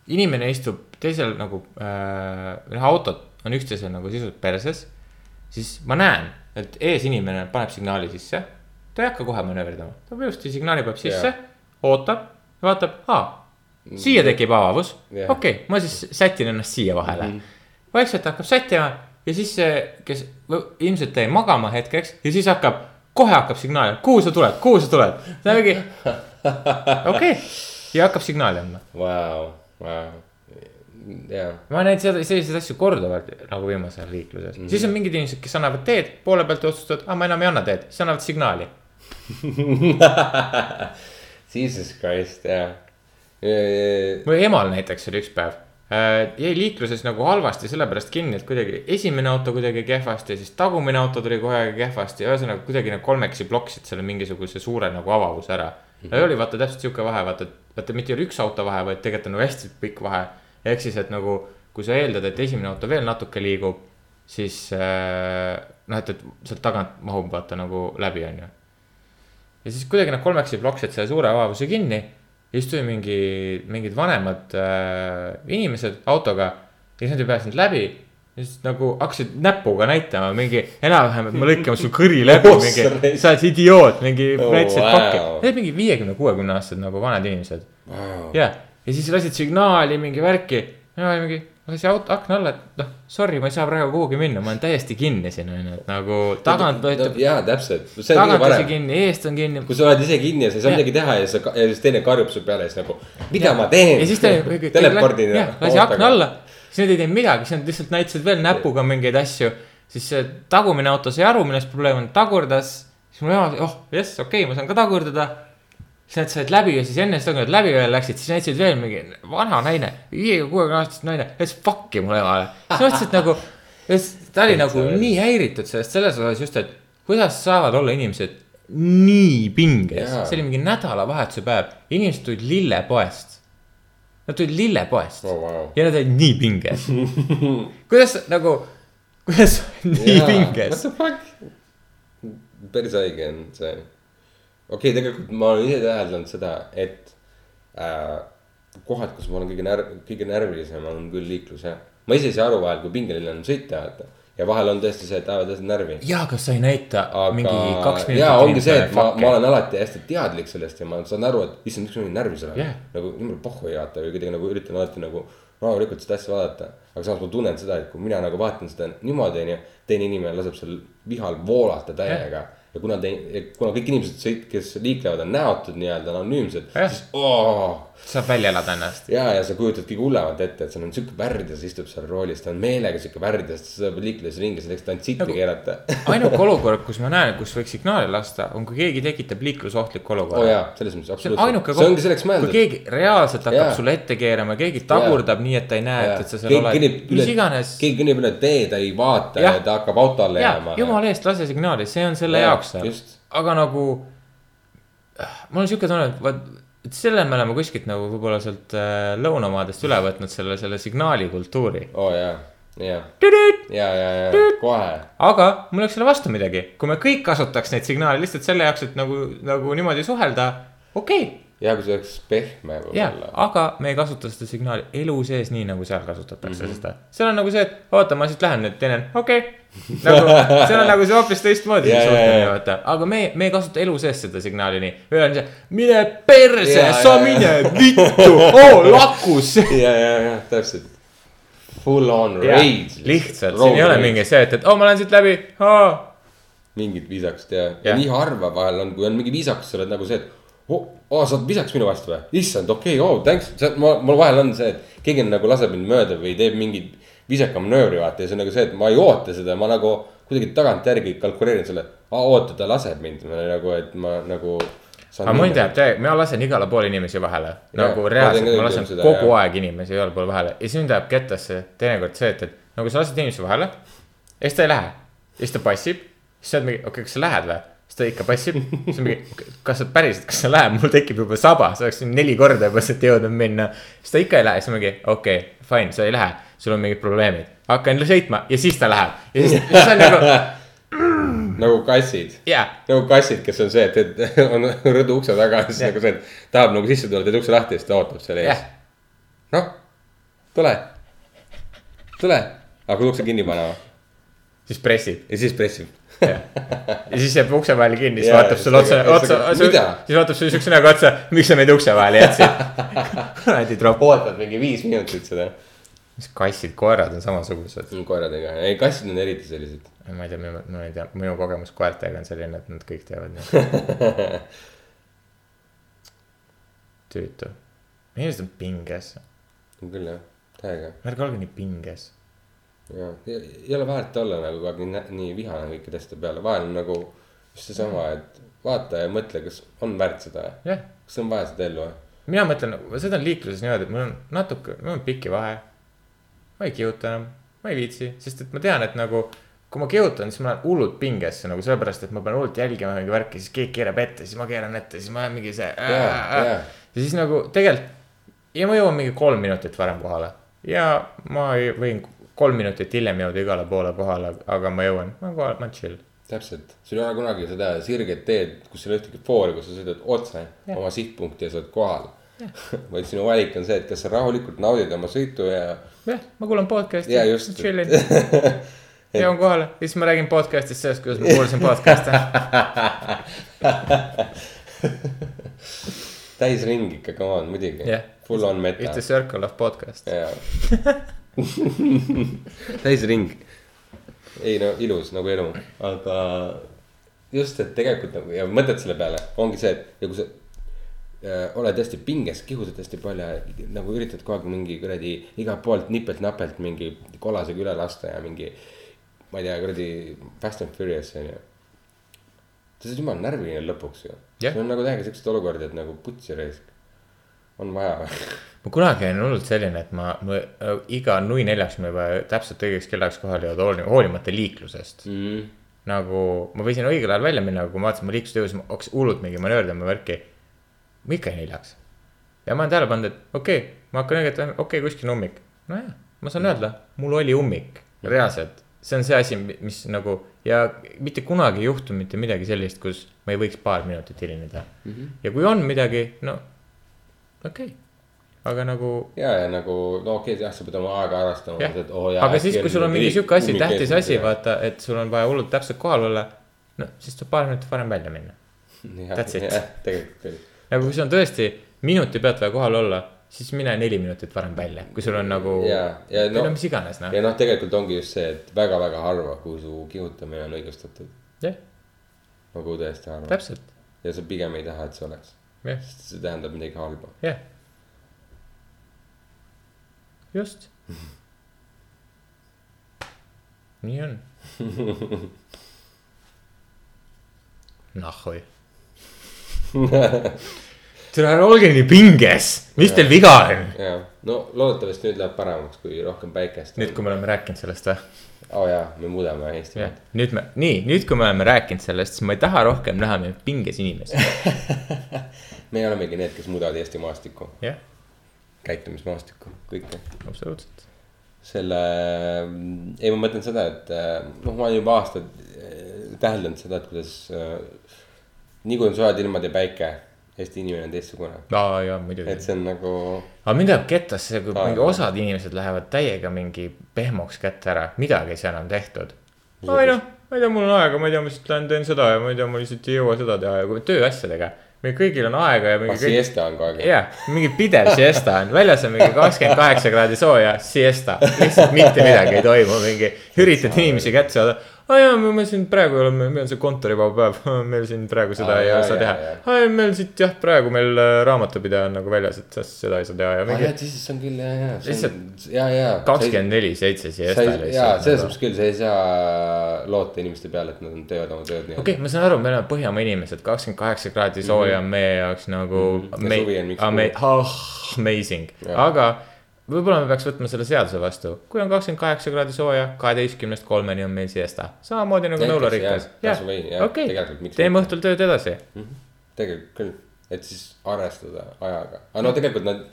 inimene istub teisel nagu äh,, autod on üksteisel nagu sisuliselt perses, siis ma näen, et ees inimene paneb signaali sisse, ta ei hakka kohe manööverdama, ta ilusti signaali paneb sisse ootab, vaatab, aa, siia tekib avavus Jah. okei okay,, ma siis sätin ennast siia vahele mm. -hmm. vaikselt hakkab sättima ja siis see, kes ilmselt jäi magama hetkeks ja siis hakkab, kohe hakkab signaal, kuhu sa tuled, kuhu sa tuled, ta mingi, okei okay. ja hakkab signaali andma. Vau, vau, jaa. ma näinud seda, selliseid asju korduvalt nagu viimasel ajal liikluses mm, -hmm. siis on mingid inimesed, kes annavad teed poole pealt otsustavad, aa ma enam ei anna teed, siis annavad signaali. Jesus Christ, jaa. või emal näiteks oli üks päev äh,. jäi liikluses nagu halvasti sellepärast kinni, et kuidagi esimene auto kuidagi kehvasti, siis tagumine auto tuli kohe kehvasti, ühesõnaga kuidagi nagu kolmekesi ploksid selle mingisuguse suure nagu avavuse ära mm. -hmm. ja oli vaata täpselt sihuke vahe, vaata, vaata mitte ei ole üks auto vahe, vaid tegelikult on nagu hästi pikk vahe. ehk siis, et nagu kui sa eeldad, et esimene auto veel natuke liigub, siis äh, noh, et, et sealt tagant mahub vaata nagu läbi, onju. Ja siis kuidagi nad kolmekesi ploksid selle suure avavuse kinni ja siis tuli mingi, mingid vanemad äh, inimesed autoga ja siis nad ei pääsenud läbi. ja siis nagu hakkasid näpuga näitama mingi enam-vähem, et me lõikame sul kõri läbi, mingi, sa oled idioot, mingi Oh, näitasid wow. pakki. Need olid mingi viiekümne, kuuekümne aastased nagu vanad inimesed. ja, ja siis lasid signaali mingi värki. ja ma mingi, lasi auto akna alla, et noh, sorry, ma ei saa praegu kuhugi minna, ma olen täiesti kinni siin on ju, et nagu tagant võetud, jaa, täpselt, see on tagant lasi parem. kinni, eest on kinni. kui sa oled ise kinni ja sa ei saa Jah. midagi teha ja sa, ja siis teine karjub su peale ja siis nagu, mida ma teen. ja siis ta telepordin. jah, lasi akna. alla, siis nad ei teinud midagi, siis nad lihtsalt näitasid veel näpuga mingeid asju. siis see tagumine auto sai aru, milles probleem on, tagurdas. siis mul ema, oh jess, okei okay,, ma saan ka tagurdada. Nad said läbi ja siis enne seda, kui nad läbi veel läksid, siis näitasid veel mingi vana naine, viiekümne, kuuekümne aastast naine, ütles fuck'i mulle emale. siis mõtlesin, et nagu, ta oli nagu nii häiritud sellest, selles osas just, et kuidas saavad olla inimesed nii pinges, see oli mingi nädalavahetuse päev, inimesed tulid lillepoest Nad tulid lillepoest Oh, wow. ja nad olid nii pinges. kuidas nagu, kuidas nii What pinges? päris haige on see. Okei okay,, tegelikult ma olen ise täheldanud seda, et äh, kohad, kus ma olen kõige närv, kõige närvilisem on küll liiklus jah. ma ise ei saa aru vahel, kui pingeline on sõita, vaata. ja vahel on tõesti see, et ajavad tõesti närvi. jaa, kas sa ei näita aga mingi kaks minutit. jaa, ongi see, et ma, ma olen alati hästi teadlik sellest ja ma saan aru, et issand, miks ma nii närvis olen yeah.. nagu niimoodi pohhu ei vaata või kuidagi nagu üritan alati nagu rahulikult seda asja vaadata. aga samas ma tunnen seda, et kui mina nagu vaatan seda niimoodi, onju, teine inimene laseb seal vihal voolata täiega yeah. Ja kuna te, kuna kõik inimesed, kes liiklevad, on näotud nii-öelda anonüümsed siis oh, saab välja elada ennast. ja, ja sa kujutad kõige hullemat ette, et seal on sihuke värdjas istub seal roolis, ta on meelega sihuke värdjas, sa pead liikledes ringi selleks, et ainult sitti Nagu- keerata. ainuke olukord, kus ma näen, kus võiks signaali lasta, on kui keegi tekitab liiklusohtliku oo olukorra oh, jaa, selles mõttes absoluutselt ainuke. selleks kui keegi reaalselt hakkab Jaa. sulle ette keerama, keegi tagurdab nii, et ta ei näe, et, et sa seal keegi oled kõnnib, üle mis, iganes. keegi kõnnib üle tee, ta ei vaata Jah. ja ta hakkab auto alla jääma,. jumala eest, lase signaali, see on selle Jaa, jaoks seal aga nagu, mul on siuke tunne, et vaat, et selle me oleme kuskilt nagu võib-olla sealt äh, lõunamaadest üle võtnud selle, selle signaali kultuuri. oo oh, jaa, jaa, ja, ja, ja kohe. aga mul ei oleks selle vastu midagi, kui me kõik kasutaks neid signaale lihtsalt selle jaoks, et nagu, nagu niimoodi suhelda, okei. okay, ja kui see oleks pehme võib-olla. aga me ei kasuta seda signaali elu sees nii nagu seal kasutatakse mm -hmm. seda. seal on nagu see, et oota, ma siit lähen nüüd teine, okei okay.. nagu seal on nagu see hoopis teistmoodi jaa, suhtlemine, vaata, aga me, me ei kasuta elu sees seda signaali nii. meil on see, mine perse Jaa,, sa jaa, mine vittu, oo lakus. ja, ja, ja täpselt. Full on rage. lihtsalt, siin ei ole mingi see, et, et oo, ma lähen siit läbi, mingit viisakust ja, ja Jah. nii harva vahel on, kui on mingi viisakus, sa oled nagu see, et oh, oh, sa oled viisakas minu vastu või? issand, okei okay,, oh thanks, ma, mul vahel on see, et keegi nagu laseb mind mööda või teeb mingit, visaka manöövri vaata ja see on nagu see, et ma ei oota seda, ma nagu kuidagi tagantjärgi kalkuleerin selle. oota, ta laseb mind nagu, et ma nagu. aga täiega, mina lasen igale poole inimesi vahele. nagu reaalselt, ma lasen seda, kogu jah. aeg inimesi igale poole vahele ja siis mind ajab kettasse teinekord see, et, et nagu sa lased inimese vahele. ja siis ta ei lähe. ja siis ta passib. siis sa oled mingi, okei okay,, kas sa lähed või? Siis ta ikka passib. siis on mingi kas sa päriselt, kas sa lähed, mul tekib juba saba, sa oleks neli korda juba sealt jõudnud minna. siis ta ikka ei lähe, siis mingi, okei okay,, fine, sa ei lähe, sul on mingid probleemid. hakkan sõitma. Ja siis ta läheb. Ja siis, siis on nagu, nagu kassid. Jaa. Nagu kassid, kes on see, et, et on rõdu ukse taga. Siis Jah. nagu see, et tahab nagu sisse tulla, teed ukse lahti ja siis ta ootab seal ees. Jah. noh, tule, tule, aga kui ukse kinni panema? Siis pressib. Ja siis pressib. ja siis jääb ukse vahele kinni, siis vaatab sulle otsa otsa siis, vaatab sulle siukse näoga otsa, miks sa meid ukse vahele jätsid. kuradi tropp. ootad mingi viis minutit seda. mis kassid, koerad on samasugused. koeradega, ei kassid on eriti sellised. ma ei tea, ma ei tea, minu kogemus koertega on selline, et nad kõik teevad nii. tüütu. inimesed on pinges, on küll jah, täiega. ärge olge nii pinges. ja, ei ole väärt olla nagu kogu aeg nii, vihane kõikide asjade peale, vahel on nagu just seesama, et vaata ja mõtle, kas on väärt seda, jah, kas on vaja seda ellu. mina mõtlen, seda on liikluses niimoodi, et mul on natuke, mul on piki vahe. ma ei kihuta enam, ma ei viitsi, sest et ma tean, et nagu kui ma kihutan, siis ma lähen hullult pingesse nagu sellepärast, et ma pean hullult jälgima mingi värki, siis keegi keerab ette, siis ma keeran ette, siis ma olen mingi see. Jaa, ja jaa. siis nagu tegelikult ja ma jõuan mingi kolm minutit varem kohale ja ma ei- võin kolm minutit hiljem jõuda igale poole kohale, aga ma jõuan, ma olen kohal, ma olen chill. täpselt, sul ei ole kunagi seda sirget teed, kus ei ole ühtegi foori, kus sa sõidad otse ja. oma sihtpunkti ja sa oled kohal. vaid sinu valik on see, et kas sa rahulikult naudid oma sõitu ja jah, ma kuulan podcast'i just. chillin, jõuan kohale ja siis ma räägin podcast'ist sellest, kuidas ma kuulasin podcast'e. täisring ikka, come on, muidugi Jah. Full on meta It's a. circle of podcast. jaa. täisring. ei no ilus nagu elu, aga just, et tegelikult nagu ja mõtled selle peale, ongi see, et ja kui sa äh, oled hästi pinges, kihutad hästi palju nagu üritad kogu aeg mingi kuradi igalt poolt nipelt-näpelt mingi kollasega üle lasta ja mingi. ma ei tea, kuradi Fast and Furious on ju. sa oled jumala närviline lõpuks ju Jah. sul on nagu täiega siukseid olukordi, et nagu putsi raisk. on vaja? ma kunagi olin hullult selline, et ma, ma iga nui neljaks ma juba täpselt õigeks kellaks kohale jõuda, hooli- hoolimata liiklusest mm.. Mm. nagu ma võisin õigel ajal välja minna, aga kui ma vaatasin, ma liikluste jõudsin, ma hakkasin hullult mingi manööverdama värki. ma ikka jäin hiljaks. ja ma olen tähele pannud, et okei okay,, ma hakkan õiget, okei okay,, kuskil on ummik. nojah, ma saan öelda, mul oli ummik, reaalselt. see on see asi, mis nagu ja mitte kunagi ei juhtu mitte midagi sellist, kus ma ei võiks paar minutit hilineda mm. -hmm. ja kui on midagi, no okei okay., aga nagu ja, ja nagu no okei okay,, jah, sa pead oma aega arvestama jah oo jaa. aga siis, kui sul on mingi sihuke asi, tähtis asi, vaata, et sul on vaja hullult täpselt kohal olla. no siis tuleb paar minutit varem välja minna. that's it. jah, nagu kui sul on tõesti minuti pealt vaja kohal olla, siis mine neli minutit varem välja, kui sul on nagu. ja, ja no no mis iganes noh, ja noh, tegelikult ongi just see, et väga-väga harva, kui su kihutamine on õigustatud. jah, nagu tõesti harva. täpselt, ja sa pigem ei taha, et see oleks, jah, sest see tähendab midagi halba. jah. just. nii on. nahhui. tere, ära olge nii pinges, mis teil viga on? ja, no loodetavasti nüüd läheb paremaks, kui rohkem päikest. nüüd, kui me oleme rääkinud sellest või? oo jaa, me muudame jah Eestimaad., nüüd me, nii, nüüd, kui me oleme rääkinud sellest, siis ma ei taha rohkem näha meil pinges inimesi. me olemegi need, kes muudavad Eesti maastikku, jah, käitumismaastikku, kõike absoluutselt. selle, ei, ma mõtlen seda, et noh, ma olen juba aastaid äh, täheldanud seda, et kuidas äh, nii kui on soojad ilmad ja päike, Eesti inimene on teistsugune. aa jaa, muidugi et. see on nagu, aga mind ajab kettasse, kui Aa, mingi osad inimesed lähevad täiega mingi pehmoks kätte ära, midagi ei saa enam tehtud. oi noh, ma ei tea, mul on aega, ma ei tea, ma lihtsalt lähen teen seda ja ma ei tea, ma lihtsalt ei jõua seda teha ja kui tööasjadega. Meil kõigil on aega ja mingi ah siesta on kogu aeg. jah, mingi pidev siesta on, väljas on mingi kakskümmend kaheksa kraadi sooja, siesta, lihtsalt mitte midagi ei toimu, mingi üritad inimesi kätte saada. Aa jaa, me siin praegu oleme, meil on see kontorivaba päev, meil siin praegu seda Aa, ei jaa, saa jaa, teha aa, meil siit jah, praegu meil äh, raamatupidaja on nagu väljas, et seda ei saa teha ja aa mingi jaa, siis on küll ja, ja. Lihtsalt ja, ja. kakskümmend neli seitse siia Estale jaa, selles mõttes küll, sa ei saa loota inimeste peale, et nad teevad oma tööd nii. okei, ma saan aru, me oleme Põhjamaa inimesed, kakskümmend kaheksa kraadi sooja on meie jaoks nagu Mhm. Miks ama- kuu. oh, amazing, aga võib-olla me peaks võtma selle seaduse vastu, kui on kakskümmend kaheksa kraadi sooja, kaheteistkümnest kolmeni on meil siesta, samamoodi nagu nõularikas. okei. teeme õhtul tööd edasi. tegelikult küll, et siis arvestada ajaga, aga no tegelikult nad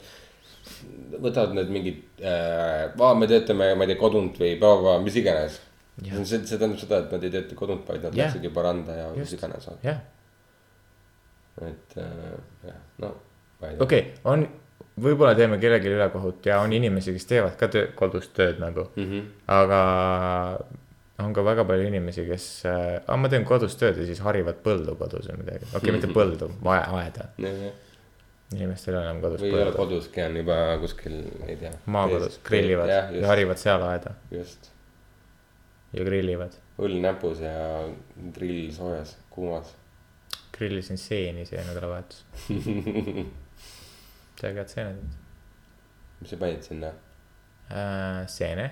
võtavad need mingid äh,, me töötame, ma ei tea, kodunt või bla-bla, mis iganes. see, see tähendab seda, et nad ei tööta kodunt, vaid nad läksid juba randa ja mis iganes, et äh, jah, no. okei okay,, on, võib-olla teeme kellelegi ülekohut ja on inimesi, kes teevad ka töö, kodus tööd nagu mm. Mhm. -hmm. aga on ka väga palju inimesi, kes äh,, ma teen kodus tööd ja siis harivad põldu kodus või midagi, okei okay,, mitte põldu, aeda. inimestel ei ole enam kodus või ei ole koduski, on juba kuskil, ei tea. maakodus grillivad ja, ja harivad seal aeda just. ja grillivad. õll näpus ja grill soojas, kuumas. grillisin seeni see nädalavahetus. tead, head seened mis sa panid sinna? äh,? seene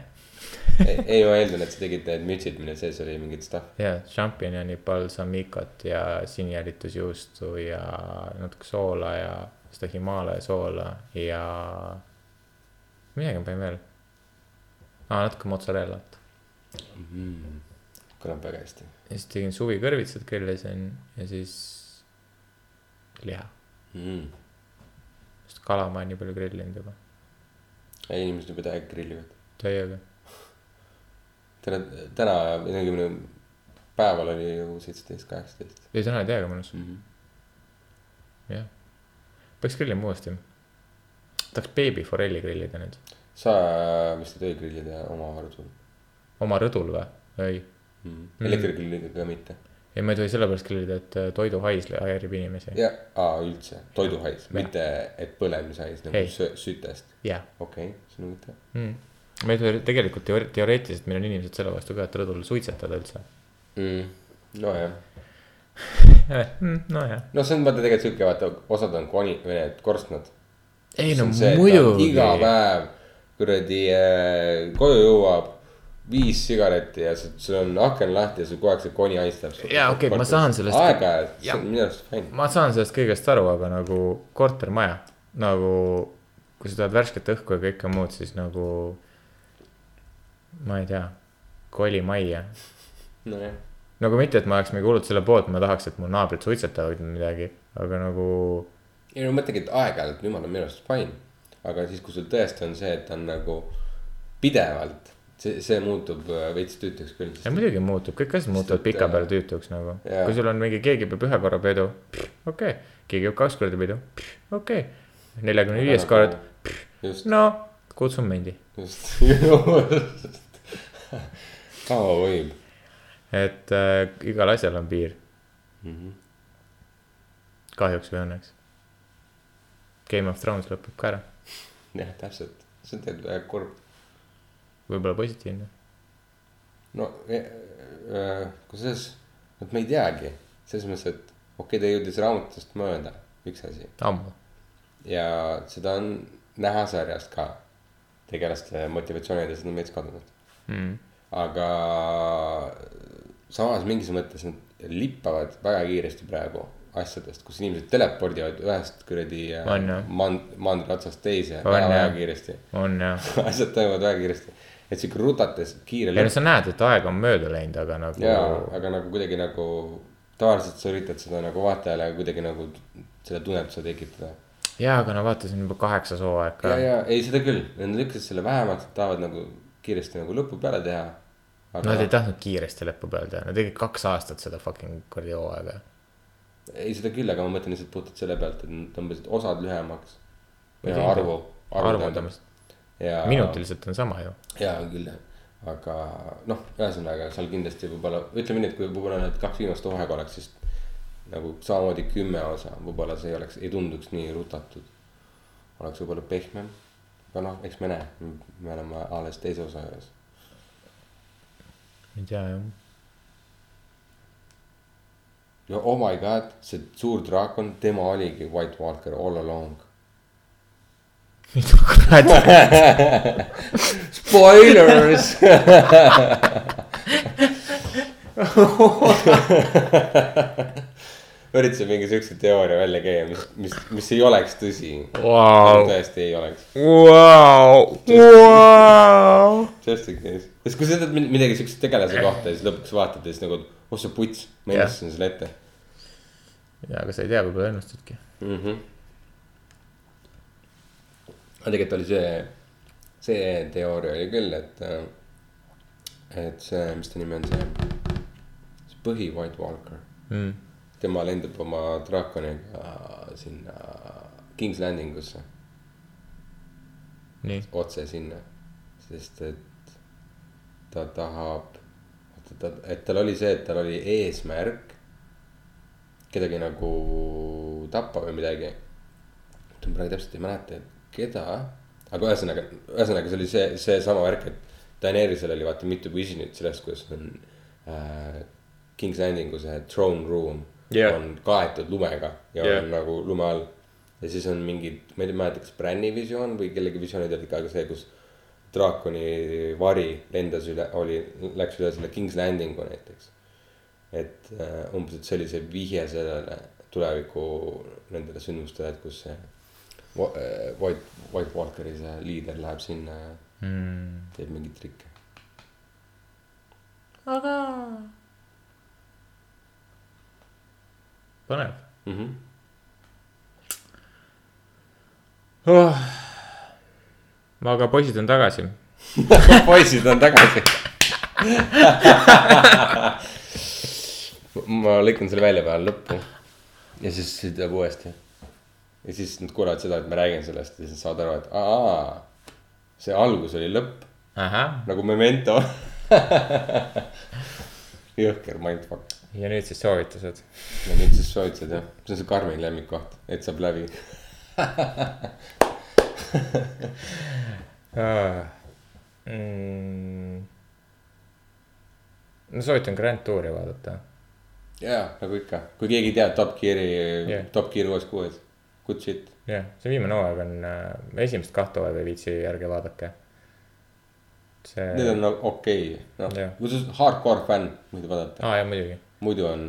ei, ma eeldan, et sa tegid need mütsid, mille sees oli mingit stuff. ja šampinjoni, balsamikot ja sinijälitusjuustu ja natuke soola ja seda Himalaia soola ja. midagi ma panin veel ah,. natuke mozzarellat kõlab väga hästi. ja siis tegin suvikõrvitsad grillisin ja siis liha, Mm. Kala ma olen nii palju grillinud juba, ei, inimesed juba täiega grillivad. täiega. täna, täna neljakümne päeval oli ju seitseteist, kaheksateist. ei, täna oli täiega mõnus, Mhm. jah. peaks grillima uuesti. tahaks beebiforelli grillida nüüd, sa vist ei tohi grillida oma rõdul oma rõdul või? ei, mm.. elektrigrilliga ka mitte. ei, ma ei tohi sellepärast grillida, et äh, toiduhais häirib inimesi. ja, aa üldse, toiduhais, mitte et põlemishais nagu sö- sütest. jah okei see on huvitav. mm.. ma ei tohi tegelikult teoore- teoreetiliselt meil on inimesed selle vastu ka, et rõdul suitsetada üldse mm.. nojah, mm,. nojah. no see on vaata tegelikult siuke, vaata osad on koni, need korstnad. ei no iga muidugi. päev kuradi äh, koju jõuab viis sigaretti ja sul on aken lahti ja sul kogu aeg see koni haistab. Jaa, okei, ma saan sellest- aeg-ajalt, see on minu arust fine. ma saan sellest kõigest aru, aga nagu kortermaja nagu, kui sa tahad värsket õhku ja kõike muud, siis nagu. ma ei tea, koli majja. nojah, nagu mitte, et ma oleks mingi hullult selle poolt, ma tahaks, et mu naabrid suitsetavad midagi, aga nagu. ei no mõtlegi, et aeg-ajalt jumal on minu arust fine. aga siis, kui sul tõesti on see, et on nagu pidevalt, see, see muutub äh, veits tüütuks küll. ei muidugi muutub, kõik asjad muutuvad pikapeale äh, tüütuks nagu, kui sul on mingi, keegi peab ühe korra pidu, okei okay., keegi peab kaks korda pidu, okei okay.. neljakümne viies kord, no kutsun mendi, just. kaua võib et äh, igal asjal on piir, mm. -hmm. kahjuks või õnneks. Game of Thrones lõpeb ka ära, jah, täpselt, see on tegelikult väga kurb. Võib-olla positiivne. no äh, kusjuures, vot me ei teagi, selles mõttes, et okei okay,, ta jõudis raamatust mööda, üks asi. ammu, ja seda on näha sarjast ka. tegelaste motivatsioonidest on veits kadunud. mm.. aga samas mingis mõttes nad lippavad väga kiiresti praegu asjadest, kus inimesed telepordivad ühest kuradi äh, mand-, mandri otsast teise jah. kiiresti. on jah, asjad toimuvad väga kiiresti, et sihuke rutates kiire ei no sa näed, et aeg on mööda läinud, aga nagu. jaa, aga nagu kuidagi nagu tavaliselt sa üritad seda nagu vaatajale kuidagi nagu selle tunnetuse tekitada. jaa, aga no vaata, see on juba kaheksas hooaeg ka ja, ja ei seda küll, nad lükkasid selle vähemaks, et tahavad nagu kiiresti nagu lõpu peale teha. Nad ei tahtnud kiiresti lõppu peale teha, nad tegid kaks aastat seda fucking kuradi hooaega. ei seda küll, aga ma mõtlen lihtsalt puhtalt selle pealt, et nad tõmbasid osad lühemaks. Arvu, arvu arvutamisest, ja. minutiliselt on sama ju. jaa, küll jah, aga noh, ühesõnaga seal kindlasti võib-olla, ütleme nii, et kui võib-olla need kaks viimast hooaega oleks siis nagu samamoodi kümme osa, võib-olla see ei oleks, ei tunduks nii rutatud. oleks võib-olla pehmem, aga noh, eks me näe, me oleme alles teise osa juures. ei tea jah, ja oh my god, see suur draakon, tema oligi White Walker all along. Mida kurat, Spoilers üritasin mingi siukse teooria välja käia, mis, mis, mis ei oleks tõsi. Vau. tõesti ei oleks. vau, vau. Just in case. sest kui sa min- midagi siukse tegelase kohta ja siis lõpuks vaatad ja siis nagu, oh see puts, ma ennustasin selle ette ja, aga sa ei tea, võib-olla ennustadki. mm. -hmm. Aga tegelikult oli see, see teooria oli küll, et, et see, mis ta nimi on, see, see põhi White Walker Mm. tema lendab oma draakoniga sinna King's Landing usse, nii, otse sinna. sest et ta tahab, ta, et tal oli see, et tal oli eesmärk kedagi nagu tappa või midagi. ma praegu täpselt ei mäleta, et keda, aga ühesõnaga, ühesõnaga see oli see, seesama värk, et Daenerysel oli vaata mitu visionit sellest, kuidas on äh, King's Landingu see throne room Jah. on kaetud lumega ja Jah. on nagu lume all. ja siis on mingid, ma ei mäleta, kas Branni visioon või kellegi visioonid olid ka see, kus draakoni vari lendas üle, oli, läks üle selle King's Landingu näiteks. et äh, umbes, et see oli see vihje sellele tuleviku nendele sündmustele, et kus see White, White Walkeri see liider läheb sinna ja mm.. teeb mingeid trikke. põnev Mm -hmm. oh.. aga poisid on tagasi. poisid on tagasi. ma lõikan selle välja peale lõppu ja siis see tuleb uuesti. Ja siis nad kuulevad seda, et ma räägin sellest ja siis saavad aru, et aa, see algus oli lõpp nagu Memento. jõhker mindfuck. ja nüüd siis soovitused. ja nüüd siis soovitused jah, see on see Karmeni lemmikkoht, et saab läbi. Mm. no soovitan Grand Touri vaadata. jaa, nagu ikka, kui keegi teab Top Gear'i yeah., Top Gear uues kuues, good shit. jah, see viimane hooaeg on äh,, esimest kahte hooaega ei viitsi järge vaadake. see, Need on nagu okei okay., noh kui sa oled hardcore fänn, võid vaadata, aa jah muidugi, muidu on.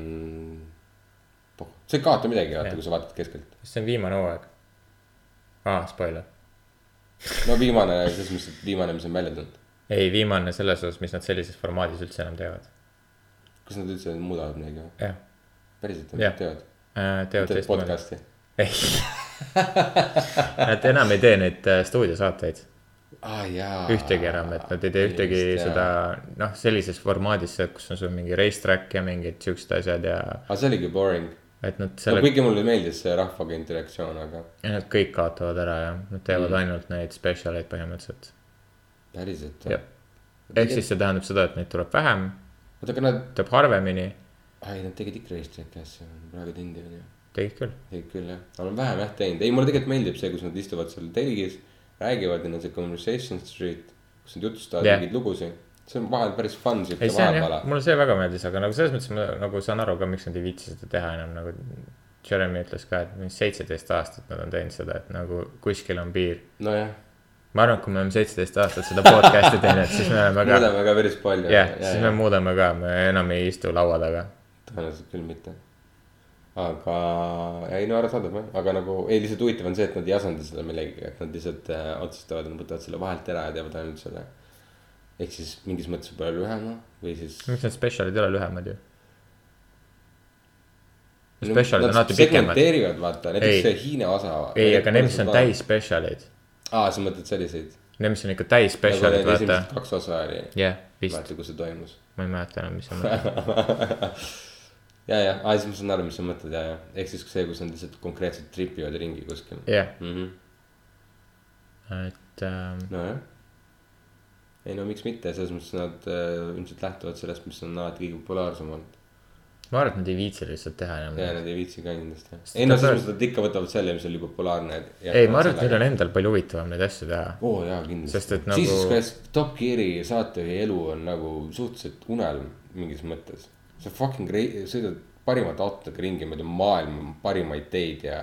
sa ei kaota midagi, vaata, kui sa vaatad keskelt. see on viimane hooaeg. aa, spoiler. no viimane, selles mõttes, et viimane, mis on välja tulnud. ei, viimane selles osas, mis nad sellises formaadis üldse enam teevad. kas nad üldse muudavad midagi või? päriselt nad teevad? teevad teevad teistmoodi. podcast'i? Ei, nad enam ei tee neid äh, stuudiosaateid aa jaa. ühtegi enam, et nad ei tee ühtegi seda noh, sellises formaadis, kus on sul mingi racetrack ja mingid siuksed asjad ja aga see oligi boring. et nad no selle, kuigi mulle meeldis see rahvaga interaktsioon, aga nad kõik kaotavad ära ja nad teevad Mm. ainult neid spetsial eid põhimõtteliselt. päriselt Jah.. ehk siis see tähendab seda, et neid tuleb vähem, oota, aga nad, tuleb harvemini, ai nad tegid ikka racetrack'i asju, praegu tindi on ju. Tegid küll. tegid küll jah, on vähem jah teinud, ei mulle tegelikult meeldib see, kus nad istuvad seal telgis. räägivad ja neil on see conversation street, kus nad jutustavad yeah. mingeid lugusid. see on vahel päris fun siuke vahepala,. mulle see väga meeldis, aga nagu selles mõttes ma nagu saan aru ka, miks nad ei viitsi seda teha enam nagu. Jeremy ütles ka, et mingi seitseteist aastat nad on teinud seda, et nagu kuskil on piir. nojah, ma arvan, et kui me oleme seitseteist aastat seda podcast'i teinud, siis me oleme ka, muudame ka päris palju. jah, siis me muudame ka, me enam ei istu laua taga. tõenäoliselt küll mitte. aga, ei no arusaadav jah, aga nagu ei lihtsalt huvitav on see, et nad ei asenda seda millegagi, et nad lihtsalt äh, otsustavad, et nad võtavad selle vahelt ära ja teevad ainult selle. ehk siis mingis mõttes võib-olla lühema või siis. miks need spetsialid ei ole lühemad ju? spetsialid on alati pikemad. segmenteerivad, vaata, näiteks see Hiina osa. ei, aga need, mis on täis. spetsialid, aa, sa mõtled selliseid? need, mis on ikka täis nagu spetsialid, need vaata kaks osa oli, jah, vist, mäleta, kus see toimus. ma ei mäleta enam, mis sa mõtled. ja, ja, aa siis ma saan aru, mis sa mõtled ja, ja ehk siis see, kus nad lihtsalt konkreetselt tripivad ringi kuskil jah. -hmm. et ähm, nojah. ei no miks mitte, selles mõttes nad äh, ilmselt lähtuvad sellest, mis on alati kõige populaarsem olnud. ma arvan, et nad ei viitsi lihtsalt teha enam. ja nad ei viitsi ka kindlasti. Ei no selles mõttes, et nad ikka võtavad selle, mis oli populaarne. ei, ma arvan, et neil on endal palju huvitavam neid asju teha. oo oh, jaa, kindlasti. Sest et nagu... Jesus Christ, Top Gear'i saatejuhi elu on nagu suhteliselt unelm mingis mõttes. Sa fucking sõidad parimate autodega ringi mööda maailma parimaid teid ja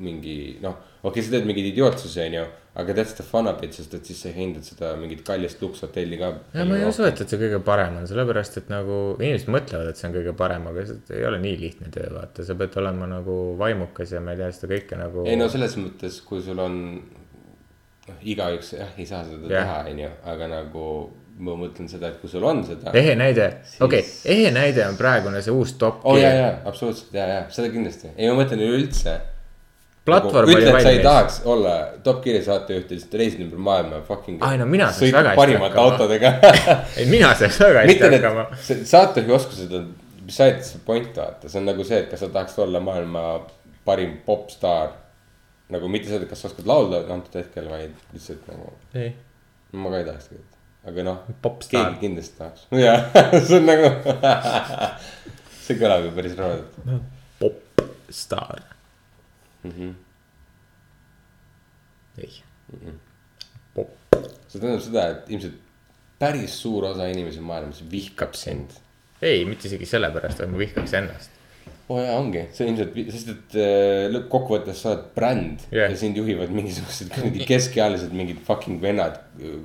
mingi noh. okei okay,, sa teed mingeid idiootsusi, onju, aga that's the fun of it, sest et siis sa hindad seda mingit kallist lukshotelli ka. ja ma ei usu, et, et see kõige parem on, sellepärast et nagu inimesed mõtlevad, et see on kõige parem, aga see ei ole nii lihtne töö, vaata, sa pead olema nagu vaimukas ja ma ei tea seda kõike nagu. ei no selles mõttes, kui sul on, noh, igaüks jah, ei saa seda Jah. teha, onju, aga nagu ma mõtlen seda, et kui sul on seda. ehe näide, Siis- okei okay,, ehe näide on praegune see uus Top oo oh, ja, ja absoluutselt ja, ja seda kindlasti, ei ma mõtlen üleüldse platvorm nagu, oli et sa ei valmis. tahaks olla Top Gear'i saatejuht ja lihtsalt reisid ümber maailma fucking. Ai, no mina saaks väga hästi hakkama. autodega ei, mina saaks väga hästi hakkama., saatejuhi oskused on besides the point vaata, see on nagu see, et kas sa tahaks olla maailma parim popstaar. nagu mitte et kas sa oskad laulda antud hetkel, vaid lihtsalt nagu, ei, ma ka ei tahaks tegelikult, aga noh. Keegi kindlasti tahaks, jah, see on nagu, see kõlab ju päris rohedalt popstaar mm. -hmm. ei, see tähendab seda, et ilmselt päris suur osa inimesi maailmas vihkab sind. ei, mitte isegi sellepärast, et ma vihkaks ennast. Oo oh, jaa, ongi, see ilmselt, sest et äh, lõppkokkuvõttes sa oled bränd yeah. ja sind juhivad mingisugused kuradi keskealised mingid fucking vennad Jah.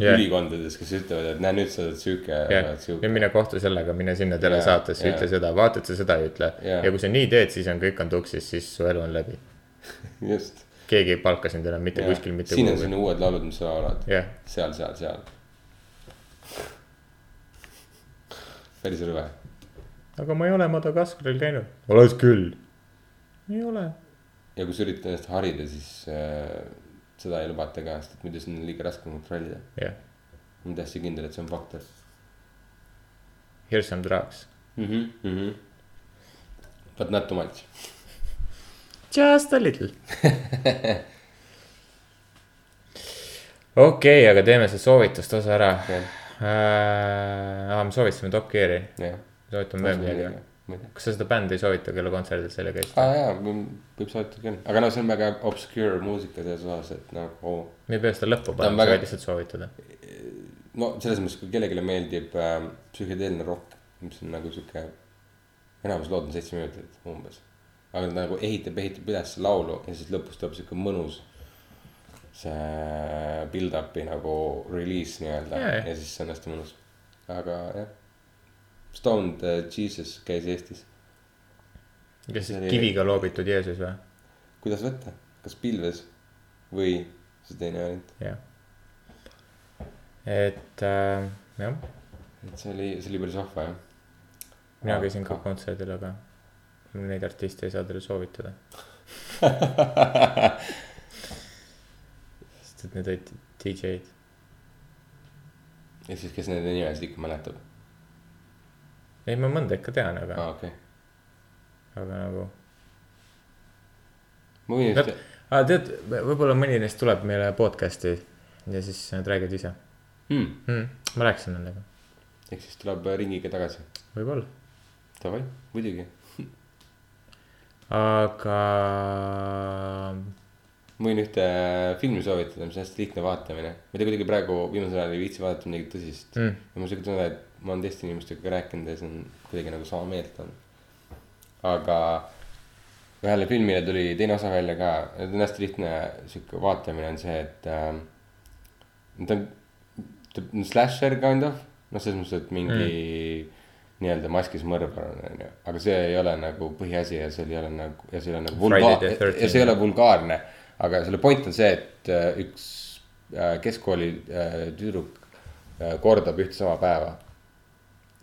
yeah. ülikondades, kes ütlevad, et näe nüüd sa oled sihuke oled ja mine kohtu sellega, mine sinna telesaatesse yeah,, ütle seda, vaata, et sa seda ei ütle yeah.. ja kui sa nii teed, siis on kõik on tuksis, siis su elu on läbi. just. keegi ei palka sind enam mitte kuskil mitte siin on sinu uued laulud, mis sa laulad jah, seal, seal, seal. päris rõve. Aga ma ei ole Madagaskaril käinud. oled küll. ei ole. ja kui sa üritad ennast harida, siis äh, seda ei lubata ka, sest et muidu see on liiga raske kontrollida. jah, ma olen täiesti kindel, et see on faktor Here's some drugs. mm. -hmm, mm -hmm. But not too much. Just a little. okei, aga teeme see soovituste osa ära Jah. äh,. me soovitasime Top Gear'i, jah. Soovitame veel midagi. kas sa seda bändi ei soovita, kelle kontserdil sa oli käisid? aa jaa, võib soovitada küll, aga no see on väga obscure muusika selles osas, et nagu. me ei pea seda lõppu panema, sa võid lihtsalt soovitada. no selles mõttes, kui kellelegi meeldib äh, psühhedeelne rokk, mis on nagu sihuke. enamus lood on seitse minutit umbes. aga ta nagu ehitab, ehitab üles laulu ja siis lõpus tuleb sihuke mõnus. see build-up'i nagu release nii-öelda jah. ja siis see on hästi mõnus. aga jah. Stoned uh, Jesus käis Eestis, kas siis oli- kiviga loobitud Jeesus või? kuidas võtta, kas pilves või see teine variant, jah. et äh, jah, et see oli, see oli päris vahva jah. mina käisin ka kontserdil, aga neid artiste ei saa teile soovitada. sest et need olid DJ-d. ja siis, kes nende nimesid ikka mäletab, ei, ma mõnda ikka tean, aga aa, okei. aga nagu. ma võin just, aa, tead, võib-olla mõni neist tuleb meile podcast'i ja siis nad räägivad ise hmm. hmm,. ma rääkisin nendega, ehk siis tuleb ringiga tagasi, võib-olla, davai, muidugi. aga ma võin ühte filmi soovitada, mis on hästi lihtne vaatamine. ma ei tea, kuidagi praegu viimasel ajal ei viitsi vaadata midagi tõsist Mm. ja mul on siuke tunne, et ma olen teiste inimestega ka rääkinud ja see on kuidagi nagu sama meelt on. aga ühele filmile tuli teine osa välja ka, ta on hästi lihtne sihuke vaatamine on see, et äh,. ta on, ta on slasher kind of, noh, selles mõttes, et mingi mm. nii-öelda maskis mõrvar on, onju. aga see ei ole nagu põhiasi ja see ei ole nagu, ja see ei ole nagu Friday vulga- the 13th. ja see ei ole vulgaarne. aga selle point on see, et äh, üks äh, keskkooli äh, tüdruk äh, kordab ühte sama päeva.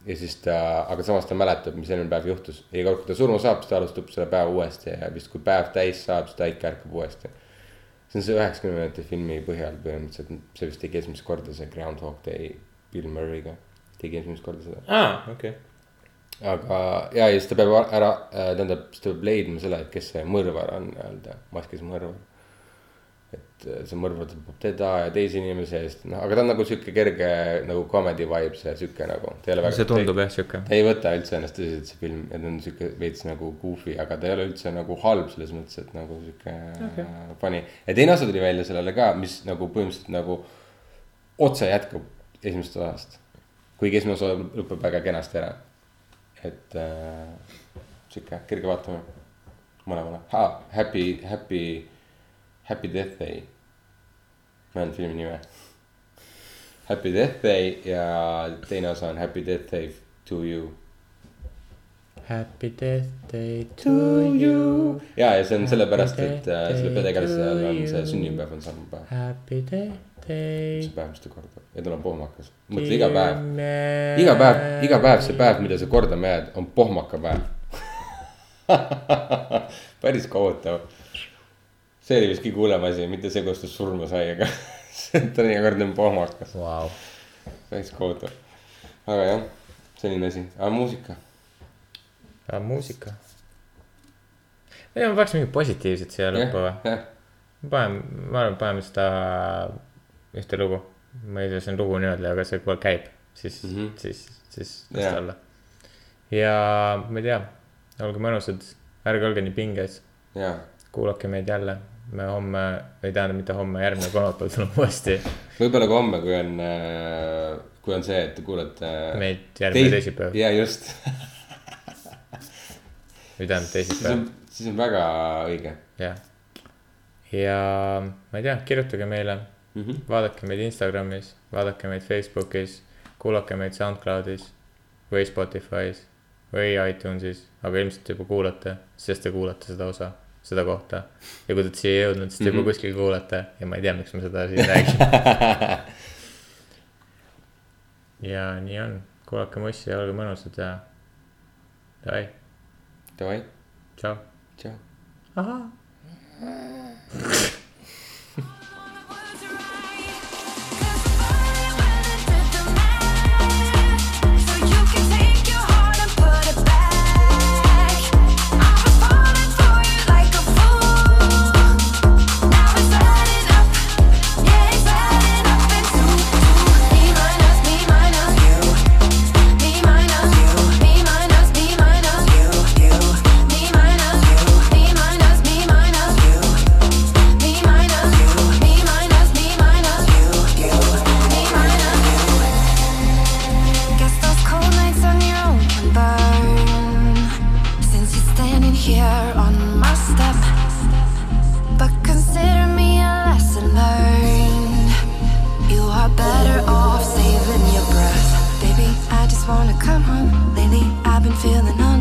Ja siis ta, aga samas ta mäletab, mis eelmine päev juhtus. iga kord, kui ta surma saab, siis ta alustab selle päeva uuesti ja vist kui päev täis saab, siis ta ikka ärkab uuesti. see on see üheksakümne minuti filmi põhjal põhimõtteliselt, see vist tegi esimest korda see Groundhog Day Bill Murray'ga. tegi esimest korda seda. aa, okei okay.. aga ja, ja siis ta peab ära, tähendab, siis ta peab leidma selle, et kes see mõrvar on nii-öelda, maskis mõrvar. Et äh, see mõrvar tapab teda ja teisi inimesi ja siis noh, aga ta on nagu sihuke kerge nagu comedy vibes ja sihuke nagu. see tundub jah sihuke, ta ei võta üldse ennast tõsiselt, see film, ja ta on sihuke veits nagu goofy, aga ta ei ole üldse nagu halb selles mõttes, et nagu sihuke okay. funny. ja teine osa tuli välja sellele ka, mis nagu põhimõtteliselt nagu otse jätkub esimesest osast. kuigi esimene osa lõpeb väga kenasti ära. et äh, sihuke kerge vaatamine mõlemale ha,. Happy, Happy, Happy Death Day. ma ei mäleta filmi nime. Happy Death Day ja teine osa on Happy Death Day to you. Happy death day to you. ja, ja see on sellepärast, et äh, selle peategelasel on day to see sünnipäev on sama päev. Happy death day see. päev, mis ta kordab ja tal on pohmakas. mõtle iga päev, iga päev, iga päev see päev, mida sa kordama jääd, on pohmakapäev. päris kohutav. See oli vist kõige hullem asi, mitte see, kuidas ta surma sai, aga see, et ta teinekord on pohmakas, Vau. päris kohutav. aga jah, selline asi, aga muusika. aga muusika. ma ei tea, ma paneks mingit positiivset siia lõppu või? paneme, ma arvan, paneme seda ühte lugu. ma ei tea, see on lugu nii-öelda, aga see kohe käib, siis mm. -hmm. siis, siis las Jaa. ta olla. ja ma ei tea, olge mõnusad, ärge olge nii pinges, kuulake meid jälle. Me homme, ei tähendab mitte homme, järgmine kolmapäev tuleme uuesti võib-olla ka homme, kui on, kui on see, et te kuulate. meid järgmine teisipäev ja just, või tähendab teisipäev siis on väga õige jah. ja ma ei tea, kirjutage meile mm. -hmm. vaadake meid Instagramis, vaadake meid Facebookis, kuulake meid SoundCloudis või Spotify's või iTunesis, aga ilmselt juba kuulate, sest te kuulate seda osa, seda kohta. ja kui te olete siia jõudnud, siis te juba Mhm. kuskil kuulate ja ma ei tea, miks ma seda siin räägin. ja nii on, kuulake mussi ja olge mõnusad ja davai, Davai, tšau. tšau. ahah. feeling